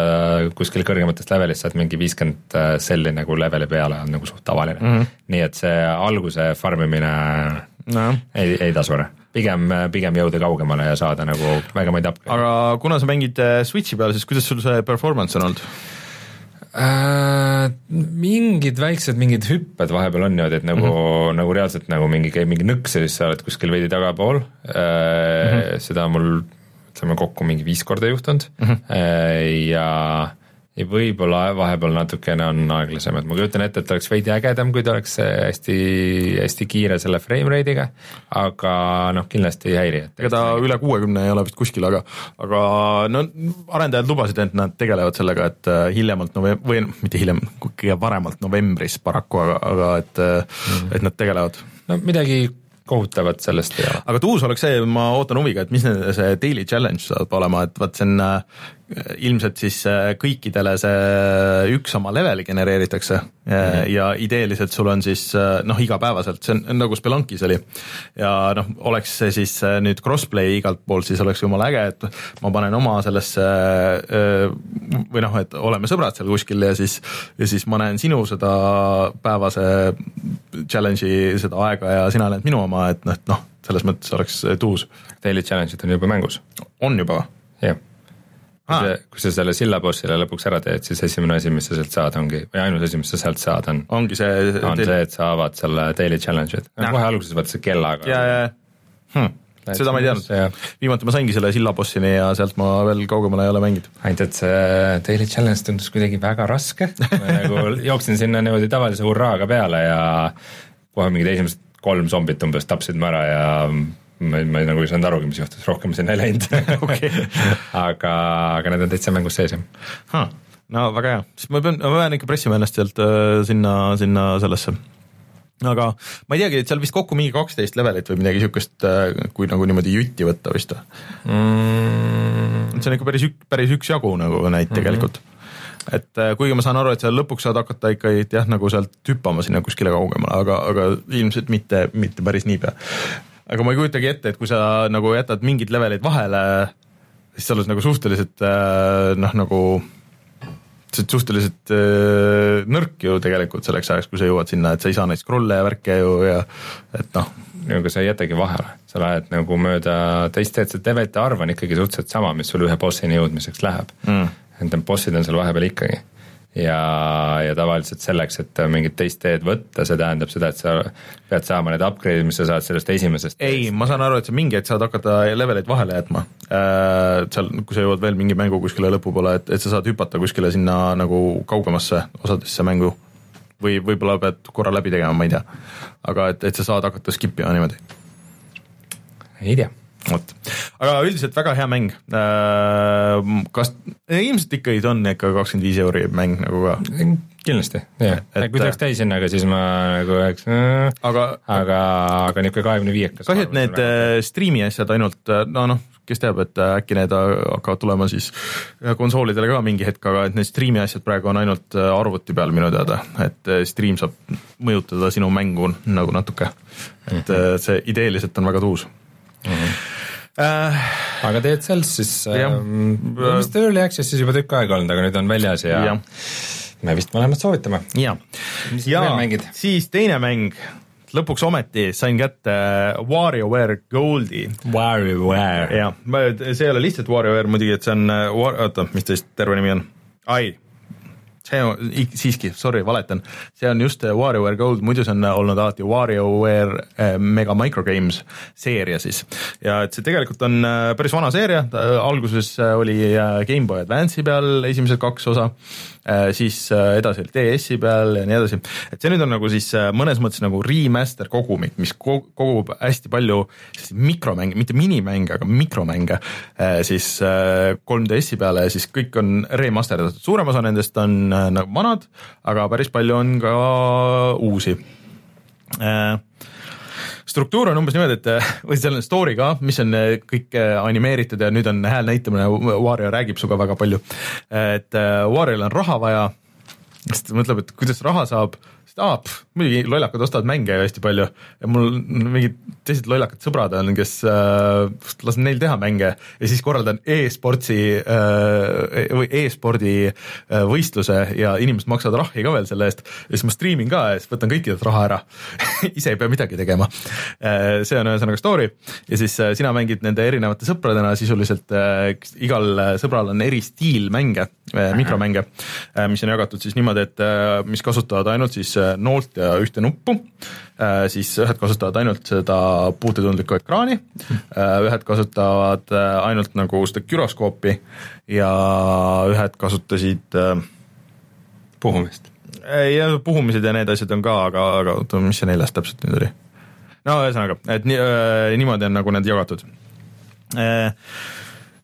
kuskil kõrgematest levelist saad mingi viiskümmend äh, selli nagu leveli peale on nagu suht tavaline mm. -hmm. nii et see alguse farm imine no. ei, ei tasu ära pigem, pigem jõuda kaugemale ja saada nagu vägemaid upgrade'e. aga kuna sa mängid äh, Switchi peal, siis kuidas sul see performance on olnud? Äh, mingid väiksed mingid hüpped vahepeal on niimoodi, et nagu mm, -hmm. nagu reaalselt nagu mingi käib mingi nõks ja siis sa oled kuskil veidi tagapool äh,. Mm -hmm. seda mul ütleme kokku mingi viis korda juhtunud mm -hmm. äh, ja ja võib-olla vahepeal natukene on aeglasem, et ma kujutan ette, et oleks veidi ägedam, kui ta oleks hästi, hästi kiire selle frame rate'iga, aga noh, kindlasti ei häiri. ega ta üle kuuekümne ei ole vist kuskil, aga, aga no arendajad lubasid, et nad tegelevad sellega, et äh, hiljemalt novem-, või noh, mitte hiljem, kõige varemalt novembris paraku, aga, aga et mm, et nad tegelevad. no midagi kohutavat sellest ei ole. aga tuus oleks see, ma ootan huviga, et mis see daily challenge saab olema, et vot see on äh, ilmselt siis äh, kõikidele see üks sama leveli genereeritakse mm -hmm. ja ideeliselt sul on siis noh, igapäevaselt, see on nagu Spelunkis oli. ja noh, oleks see siis nüüd crossplay igalt poolt, siis oleks jumala äge, et ma panen oma sellesse või noh, et oleme sõbrad seal kuskil ja siis, ja siis ma näen sinu seda päevase challenge'i seda aega ja sina näed minu oma, et noh, et noh, selles mõttes oleks tuus. Daily challenge'id on juba mängus. on juba? jah kui sa, kui sa selle silla bossile lõpuks ära teed, siis esimene asi, mis sa sealt saad, ongi, või ainus asi, mis sa sealt saad, on. ongi see. on teil... see, et sa avad selle daily challenge'id, kohe alguses vaata see kellaga. ja, ja, ja hm seda ma ei teadnud, viimati ma saingi selle silla bossini ja sealt ma veel kaugemale ei ole mänginud. ainult, et see daily challenge tundus kuidagi väga raske ma nagu jooksin sinna niimoodi tavalise hurraaga peale ja kohe mingid esimesed kolm zombit umbes tapsid mu ära ja ma, ma ei, nagu ei saanud arugi, mis juhtus, rohkem sinna ei läinud. Okay. aga, aga need on täitsa mängus sees, jah. Huh no väga hea, siis ma pean, ma pean ikka pressima ennast sealt äh, sinna, sinna sellesse. Aga ma ei teagi, et seal vist kokku mingi kaksteist levelit või midagi siukest, kui nagu niimoodi jutti võtta vist mm.. see on ikka päris, päris üksjagu nagu neid mm -hmm. tegelikult. Et äh, kuigi ma saan aru, et seal lõpuks saad hakata ikkagi jah, nagu sealt hüppama sinna kuskile kaugemale, aga, aga ilmselt mitte, mitte päris niipea. Aga ma ei kujutagi ette, et kui sa nagu jätad mingid leveleid vahele, siis sa oled nagu suhteliselt äh, noh, nagu see on suhteliselt äh, nõrk ju tegelikult selleks ajaks, kui sa jõuad sinna, et sa ei saa neid scroll'e ja värke ju ja et noh. aga sa ei jätagi vahele, sa lähed nagu mööda teist teed, see levelite arv on ikkagi suhteliselt sama, mis sul ühe bossini jõudmiseks läheb mm et need bossid on seal vahepeal ikkagi. Ja, ja tavaliselt selleks, et mingit teist teed võtta, see tähendab seda, et sa pead saama need upgrade'id, mis sa saad sellest esimesest. ei, ma saan aru, et sa mingi hetk saad hakata leveleid vahele jätma äh,. seal, kui sa jõuad veel mingi mängu kuskile lõpupoole, et, et sa saad hüpata kuskile sinna nagu kaugemasse osadesse mängu või võib-olla pead korra läbi tegema, ma ei tea. aga et, et sa saad hakata skip ima niimoodi. ei tea vot, aga üldiselt väga hea mäng. Äh, kas, ilmselt ikkagi on ikka kakskümmend viis euri mäng nagu ka? kindlasti, jah, kui tuleks täishinnaga, siis ma nagu oleks äh, aga, aga, aga niisugune kahekümne viiekas. kahju, et need äh, striimi asjad ainult, no noh, kes teab, et äkki need hakkavad tulema siis konsoolidele ka mingi hetk, aga et need striimi asjad praegu on ainult arvuti peal minu teada, et stream saab mõjutada sinu mängu nagu natuke. et -hmm. see ideeliselt on väga tuus mm. -hmm äh,. aga Cells siis, ähm, vist Early Access'is juba tükk aega olnud, aga nüüd on väljas ja, ja. me vist mõlemad soovitame. ja, ja siis teine mäng, lõpuks ometi sain kätte WarioWare Goldi. WarioWare. jah, see ei ole lihtsalt WarioWare muidugi, et see on, oota, mis ta siis terve nimi on? ai see on siiski, sorry, valetan, see on just WarioWare Gold, muidu see on olnud alati WarioWare äh, Mega Microgames seeria siis. ja et see tegelikult on päris vana seeria, alguses oli GameBoy Advance'i peal esimesed kaks osa, siis edasi oli DS-i peal ja nii edasi, et see nüüd on nagu siis mõnes mõttes nagu remaster kogumik, mis kogub hästi palju mikromänge, mitte minimänge, aga mikromänge siis 3DS-i peale ja siis kõik on remasterdatud, suurem osa nendest on Äh, nagu vanad, aga päris palju on ka uusi. Äh, struktuur on umbes niimoodi, et äh, või seal on story ka, mis on kõik animeeritud ja nüüd on hääl näitamine, Wario räägib sinuga väga palju. et Wario'l on raha vaja, siis ta mõtleb, et kuidas raha saab sest aa, muidugi lollakad ostavad mänge ju hästi palju. Ja mul mingid teised lollakad sõbrad on, kes äh, lasen neil teha mänge ja siis korraldan e-sportsi äh, või e-spordi äh, võistluse ja inimesed maksavad rahi ka veel selle eest. Ja siis ma striimin ka ja siis võtan kõikidelt raha ära. Ise ei pea midagi tegema. Äh,. see on ühesõnaga story. Ja siis äh, sina mängid nende erinevate sõpradena sisuliselt äh, igal sõbral on eri stiil mänge äh,, mikromänge äh,, mis on jagatud siis niimoodi, et äh, mis kasutavad ainult siis äh, noolt ja ühte nuppu, äh, siis ühed kasutavad ainult seda puututundlikku ekraani, äh, ühed kasutavad ainult nagu seda güroskoopi ja ühed kasutasid puhumist. ja puhumised ja need asjad on ka, aga, aga oota, mis see neljas täpselt nüüd oli? no ühesõnaga, et nii, niimoodi on nagu need jagatud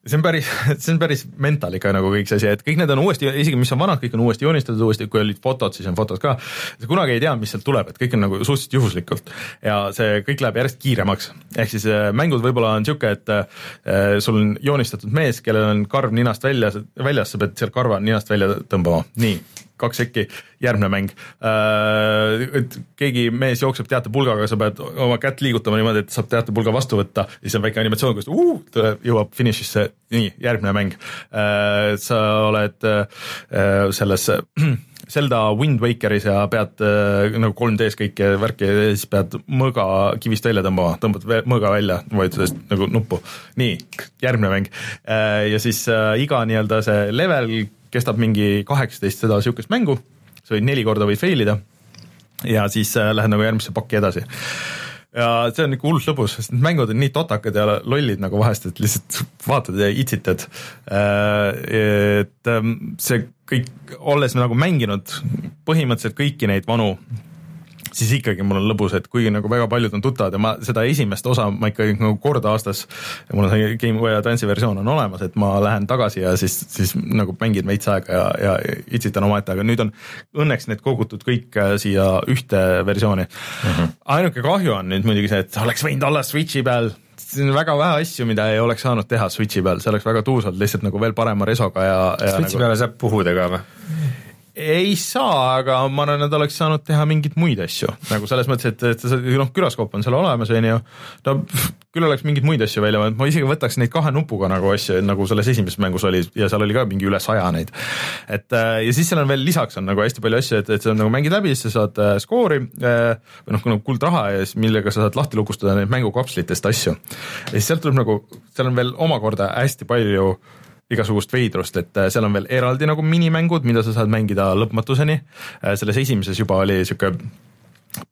see on päris, see on päris mental ikka nagu kõik see asi, et kõik need on uuesti, isegi mis on vanad, kõik on uuesti joonistatud uuesti, kui olid fotod, siis on fotod ka. sa kunagi ei tea, mis sealt tuleb, et kõik on nagu suhteliselt juhuslikult ja see kõik läheb järjest kiiremaks. ehk siis äh, mängud võib-olla on sihuke, et äh, sul on joonistatud mees, kellel on karv ninast väljas, väljas, sa pead seal karva ninast välja tõmbama, nii kaks sekki, järgmine mäng. Äh, et keegi mees jookseb teatepulgaga, sa pead oma kätt liigutama niimoodi, et saab teatepulga vastu võtta, siis on väike animatsioon, kus uh, tuleb, jõuab finišisse, nii, järgmine mäng. Äh, sa oled äh, selles Zelda Wind Wakeris ja pead äh, nagu 3D-s kõike värki ja siis pead mõõga kivist välja tõmbama, tõmbad mõõga välja, vajutades nagu nuppu. nii, järgmine mäng äh,. ja siis äh, iga nii-öelda see level kestab mingi kaheksateist seda sihukest mängu, sa võid neli korda võid fail ida ja siis äh, lähed nagu järgmisse pakki edasi ja see on ikka hullult lõbus, sest need mängud on nii totakad ja lollid nagu vahest, et lihtsalt vaatad ja itsitad. Äh, et ähm, see kõik, olles nagu mänginud põhimõtteliselt kõiki neid vanu siis ikkagi mul on lõbus, et kuigi nagu väga paljud on tuttavad ja ma seda esimest osa ma ikkagi nagu kord aastas, mul on see Game Boy Advance'i versioon on olemas, et ma lähen tagasi ja siis, siis nagu mängin veits aega ja, ja itsitan omaette, aga nüüd on õnneks need kogutud kõik äh, siia ühte versiooni mm. -hmm. ainuke kahju on nüüd muidugi see, et oleks võinud olla Switch'i peal siin on väga vähe asju, mida ei oleks saanud teha Switch'i peal, see oleks väga tuus olnud lihtsalt nagu veel parema resoga ja, ja Switch'i nagu... peale saab puhuda ka või? Ei saa, aga ma arvan, et oleks saanud teha mingeid muid asju, nagu selles mõttes, et, et noh, külaskoop on seal olemas, on ju, no küll oleks mingeid muid asju välja mõelnud, ma isegi võtaks neid kahe nupuga nagu asju, nagu selles esimeses mängus oli ja seal oli ka mingi üle saja neid. et äh, ja siis seal on veel lisaks on nagu hästi palju asju, et, et sa nagu mängid läbi, siis sa saad äh, skoori äh, või noh, nagu kuldraha ja siis millega sa saad lahti lukustada neid mängukapslitest asju. ja siis sealt tuleb nagu, seal on veel omakorda hästi palju äh, igasugust veidrust, et äh, seal on veel eraldi nagu minimängud, mida sa saad mängida lõpmatuseni. Äh, selles esimeses juba oli sihuke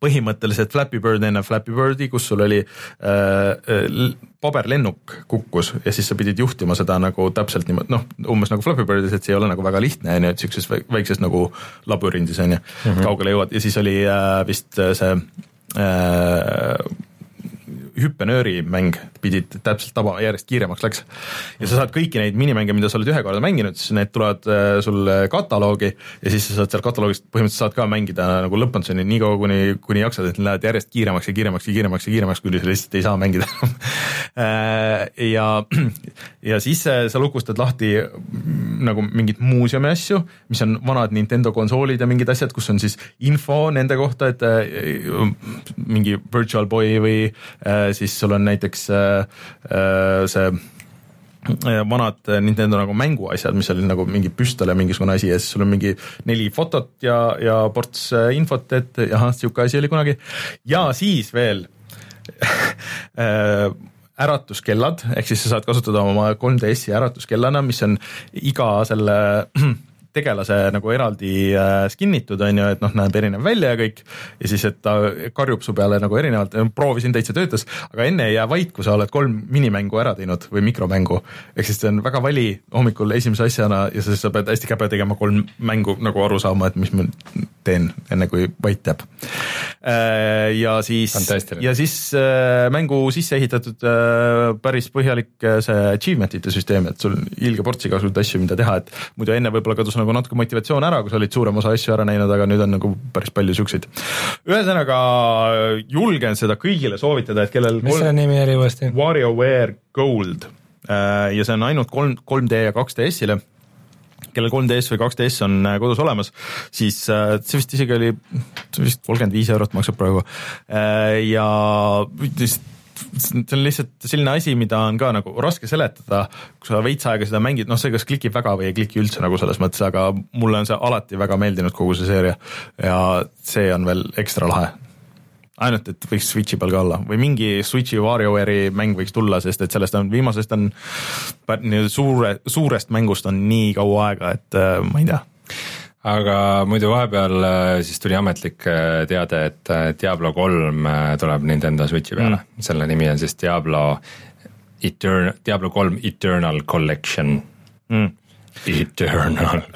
põhimõtteliselt Flappy Bird enne Flappy Birdi, kus sul oli äh, äh paberlennuk kukkus ja siis sa pidid juhtima seda nagu täpselt niimoodi, noh, umbes nagu Flappy Birdis, et see ei ole nagu väga lihtne, on ju, et sihukeses väikses nagu labürindis on ju -hmm., kaugele jõuad ja siis oli äh, vist see äh, hüppenööri mäng pidid täpselt tabama, järjest kiiremaks läks. ja sa saad kõiki neid minimänge, mida sa oled ühe korda mänginud, siis need tulevad äh, sul kataloogi ja siis sa saad seal kataloogist põhimõtteliselt saad ka mängida nagu lõpmatuseni, nii kaua kuni, kuni jaksad, et need lähevad järjest kiiremaks ja kiiremaks ja kiiremaks ja kiiremaks, kuni sa lihtsalt ei saa mängida äh, ja, ja siis äh, sa lukustad lahti mm, nagu mingeid muuseumi asju, mis on vanad Nintendo konsoolid ja mingid asjad, kus on siis info nende kohta, et mingi Virtual Boy või siis sul on näiteks äh, äh, see äh, vanad Nintendo nagu mänguasjad, mis oli nagu mingi püstol ja mingisugune asi ja siis sul on mingi neli fotot ja, ja ports infot, et ahah, sihuke asi oli kunagi. ja siis veel äratuskellad, ehk siis sa saad kasutada oma 3DS-i äratuskellana, mis on iga selle tegelase nagu eraldi äh, skinnitud, on ju, et noh, näeb erinev välja ja kõik, ja siis, et ta karjub su peale nagu erinevalt, proovisin, täitsa töötas, aga enne ei jää vait, kui sa oled kolm minimängu ära teinud või mikromängu. ehk siis see on väga vali hommikul esimese asjana ja siis sa pead hästi käpe tegema kolm mängu nagu aru saama, et mis ma teen, enne kui vait jääb. Äh, ja siis, ja siis äh, mängu sisse ehitatud päris põhjalik see achievement'ite süsteem, et sul ilge ports igasuguseid asju, mida teha, et muidu enne võib-olla kadus nagu nagu natuke motivatsioon ära, kui sa olid suurem osa asju ära näinud, aga nüüd on nagu päris palju siukseid. ühesõnaga julgen seda kõigile soovitada, et kellel mis selle nimi oli uuesti? WarioWare Gold äh, ja see on ainult kolm, 3D ja 2DS-ile kellel 3DS või 2DS on äh, kodus olemas, siis äh, see vist isegi oli, see vist kolmkümmend viis eurot maksab praegu ja lihtsalt see on lihtsalt selline asi, mida on ka nagu raske seletada, kui sa veits aega seda mängid, noh, see kas klikib väga või ei kliki üldse nagu selles mõttes, aga mulle on see alati väga meeldinud, kogu see seeria. Ja see on veel ekstra lahe. Ainult, et võiks Switchi peal ka olla. Või mingi Switchi WarioWare'i mäng võiks tulla, sest et sellest on, viimasest on nii suure, suurest mängust on nii kaua aega, et äh, ma ei tea aga muidu vahepeal äh, siis tuli ametlik äh, teade, et äh, Diablo kolm tuleb Nintendo Switchi peale. Mm., selle nimi on siis Diablo Etern-, Diablo kolm Eternal Collection. Mm.. Eternal.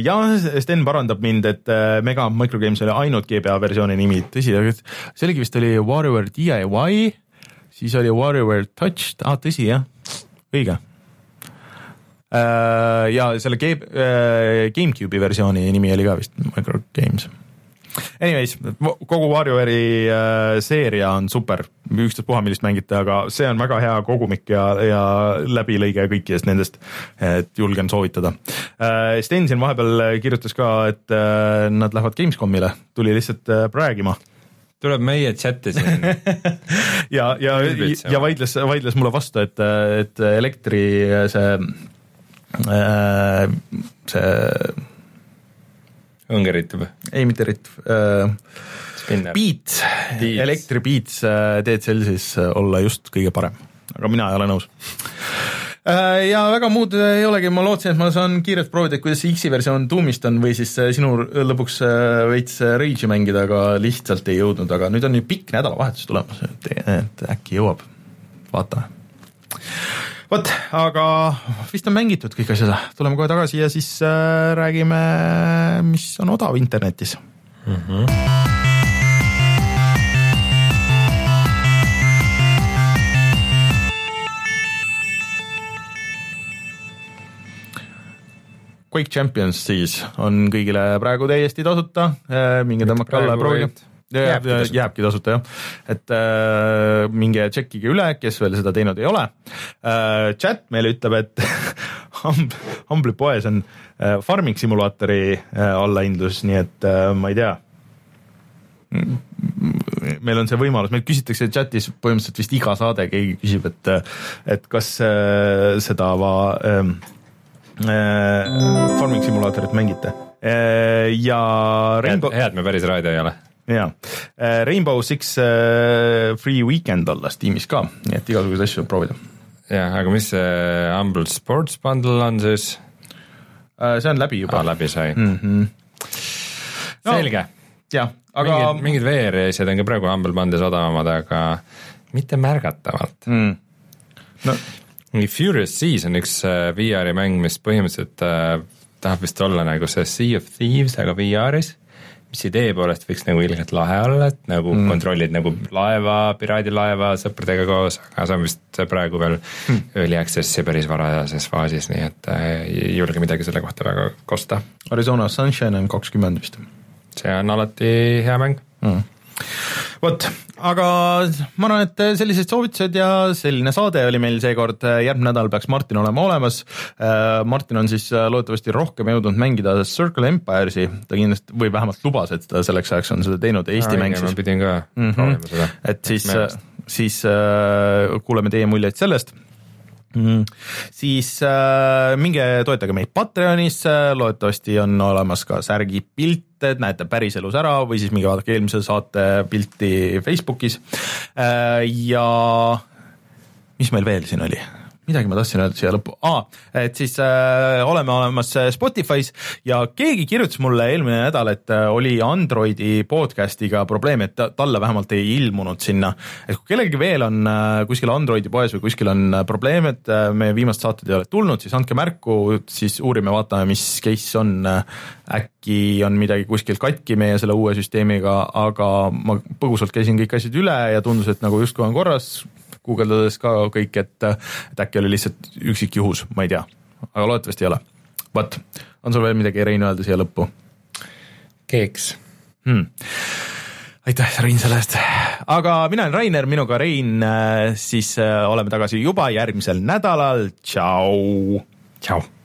Jah, Sten parandab mind, et Mega Microgames oli ainult GBA versiooni nimi, tõsi, see oligi vist oli WarioWare DIY, siis oli WarioWare Touched, aa ah, tõsi jah, õige ja selle Game, äh, GameCube'i versiooni nimi oli ka vist Micro Games. Anyways, kogu WarioWare'i äh, seeria on super, ükstaspuha millist mängite, aga see on väga hea kogumik ja, ja läbilõige kõikidest nendest, et julgen soovitada. Sten siin vahepeal kirjutas ka, et nad lähevad Gamescomile, tuli lihtsalt räägima. Tuleb meie chati siin ja, ja, ja vaidles, vaidles mulle vastu, et, et elektri see Äh, see. õngeritt või? ei, mitte ritt. Äh,. Beat, elektribeats äh, teed sellises äh, olla just kõige parem, aga mina ei ole nõus. Ja väga muud ei olegi, ma lootsin, et ma saan kiirelt proovida, kuidas see X-i versioon Doomist on või siis sinu lõpuks veits Rage'i mängida, aga lihtsalt ei jõudnud, aga nüüd on ju pikk nädalavahetus tulemas, et äkki jõuab, vaatame vot, aga vist on mängitud kõik asjad, tuleme kohe tagasi ja siis äh, räägime, mis on odav internetis mm. -hmm. Quake Champions siis on kõigile praegu täiesti tasuta, äh, minge tõmmake alla ja proovige jääb, jääbki, jääbki tasuta jah, et äh, minge tšekkige üle, kes veel seda teinud ei ole äh,. chat meile ütleb, et Humble, Humble'i poes on äh, farming simulaatori äh, allahindlus, nii et äh, ma ei tea. meil on see võimalus, meilt küsitakse chatis põhimõtteliselt vist iga saade, keegi küsib, et, et kas äh, seda va, äh, äh, farming simulaatorit mängite äh, ja Rainbow. hea, et me päris raadios ei ole jaa, äh, Rainbow Six äh, Free Weekend alla Steamis ka, nii et igasuguseid asju proovida. jah, aga mis see Humble Sports Bundle on siis? Äh, see on läbi juba ah,. läbi sai mm. -hmm. No, selge. jah, aga mingid, mingid VR-asjad on ka praegu Humble Bundle'is odavamad, aga mitte märgatavalt mm.. no Furious Seas on üks VR-i mäng, mis põhimõtteliselt äh, tahab vist olla nagu see Sea of Thieves, aga VR-is mis idee poolest võiks nagu ilgelt lahe olla, et nagu mm. kontrollid nagu laeva, piraadilaeva sõpradega koos, aga see on vist praegu veel mm. early access'i päris varajases faasis, nii et äh, ei julge midagi selle kohta väga kosta. Arizona Sunshine on kakskümmend vist. see on alati hea mäng mm vot, aga ma arvan, et sellised soovitused ja selline saade oli meil seekord, järgmine nädal peaks Martin olema olemas. Äh, Martin on siis äh, loodetavasti rohkem jõudnud mängida Circle Empires'i, ta kindlasti, või vähemalt lubas, et ta selleks ajaks on seda teinud, Eesti ja, mäng siis. pidin ka mm -hmm. proovima seda. et siis, siis äh, kuuleme teie muljeid sellest Mm. siis äh, minge toetage meid Patreonis loodetavasti on olemas ka särgi et näete päriselus ära või siis minge vaadake eelmise saate pilti Facebookis äh,. ja mis meil veel siin oli? Midagi ma tahtsin öelda siia lõppu ah,, et siis äh, oleme olemas äh, Spotify's ja keegi kirjutas mulle eelmine nädal, et äh, oli Androidi podcast'iga probleem, et talle vähemalt ei ilmunud sinna. et kui kellelgi veel on äh, kuskil Androidi poes või kuskil on probleem, et meie viimased saated ei ole tulnud, siis andke märku, siis uurime, vaatame, mis case on äkki on midagi kuskil katki meie selle uue süsteemiga, aga ma põgusalt käisin kõik asjad üle ja tundus, et nagu justkui on korras guugeldades ka kõik, et, et äkki oli lihtsalt üksikjuhus, ma ei tea, aga loodetavasti ei ole. vot, on sul veel midagi, Rein, öelda siia lõppu? keeks hmm aitäh, Rein, selle eest. aga mina olen Rainer, minuga Rein, äh, siis äh, oleme tagasi juba järgmisel nädalal, tšau. tšau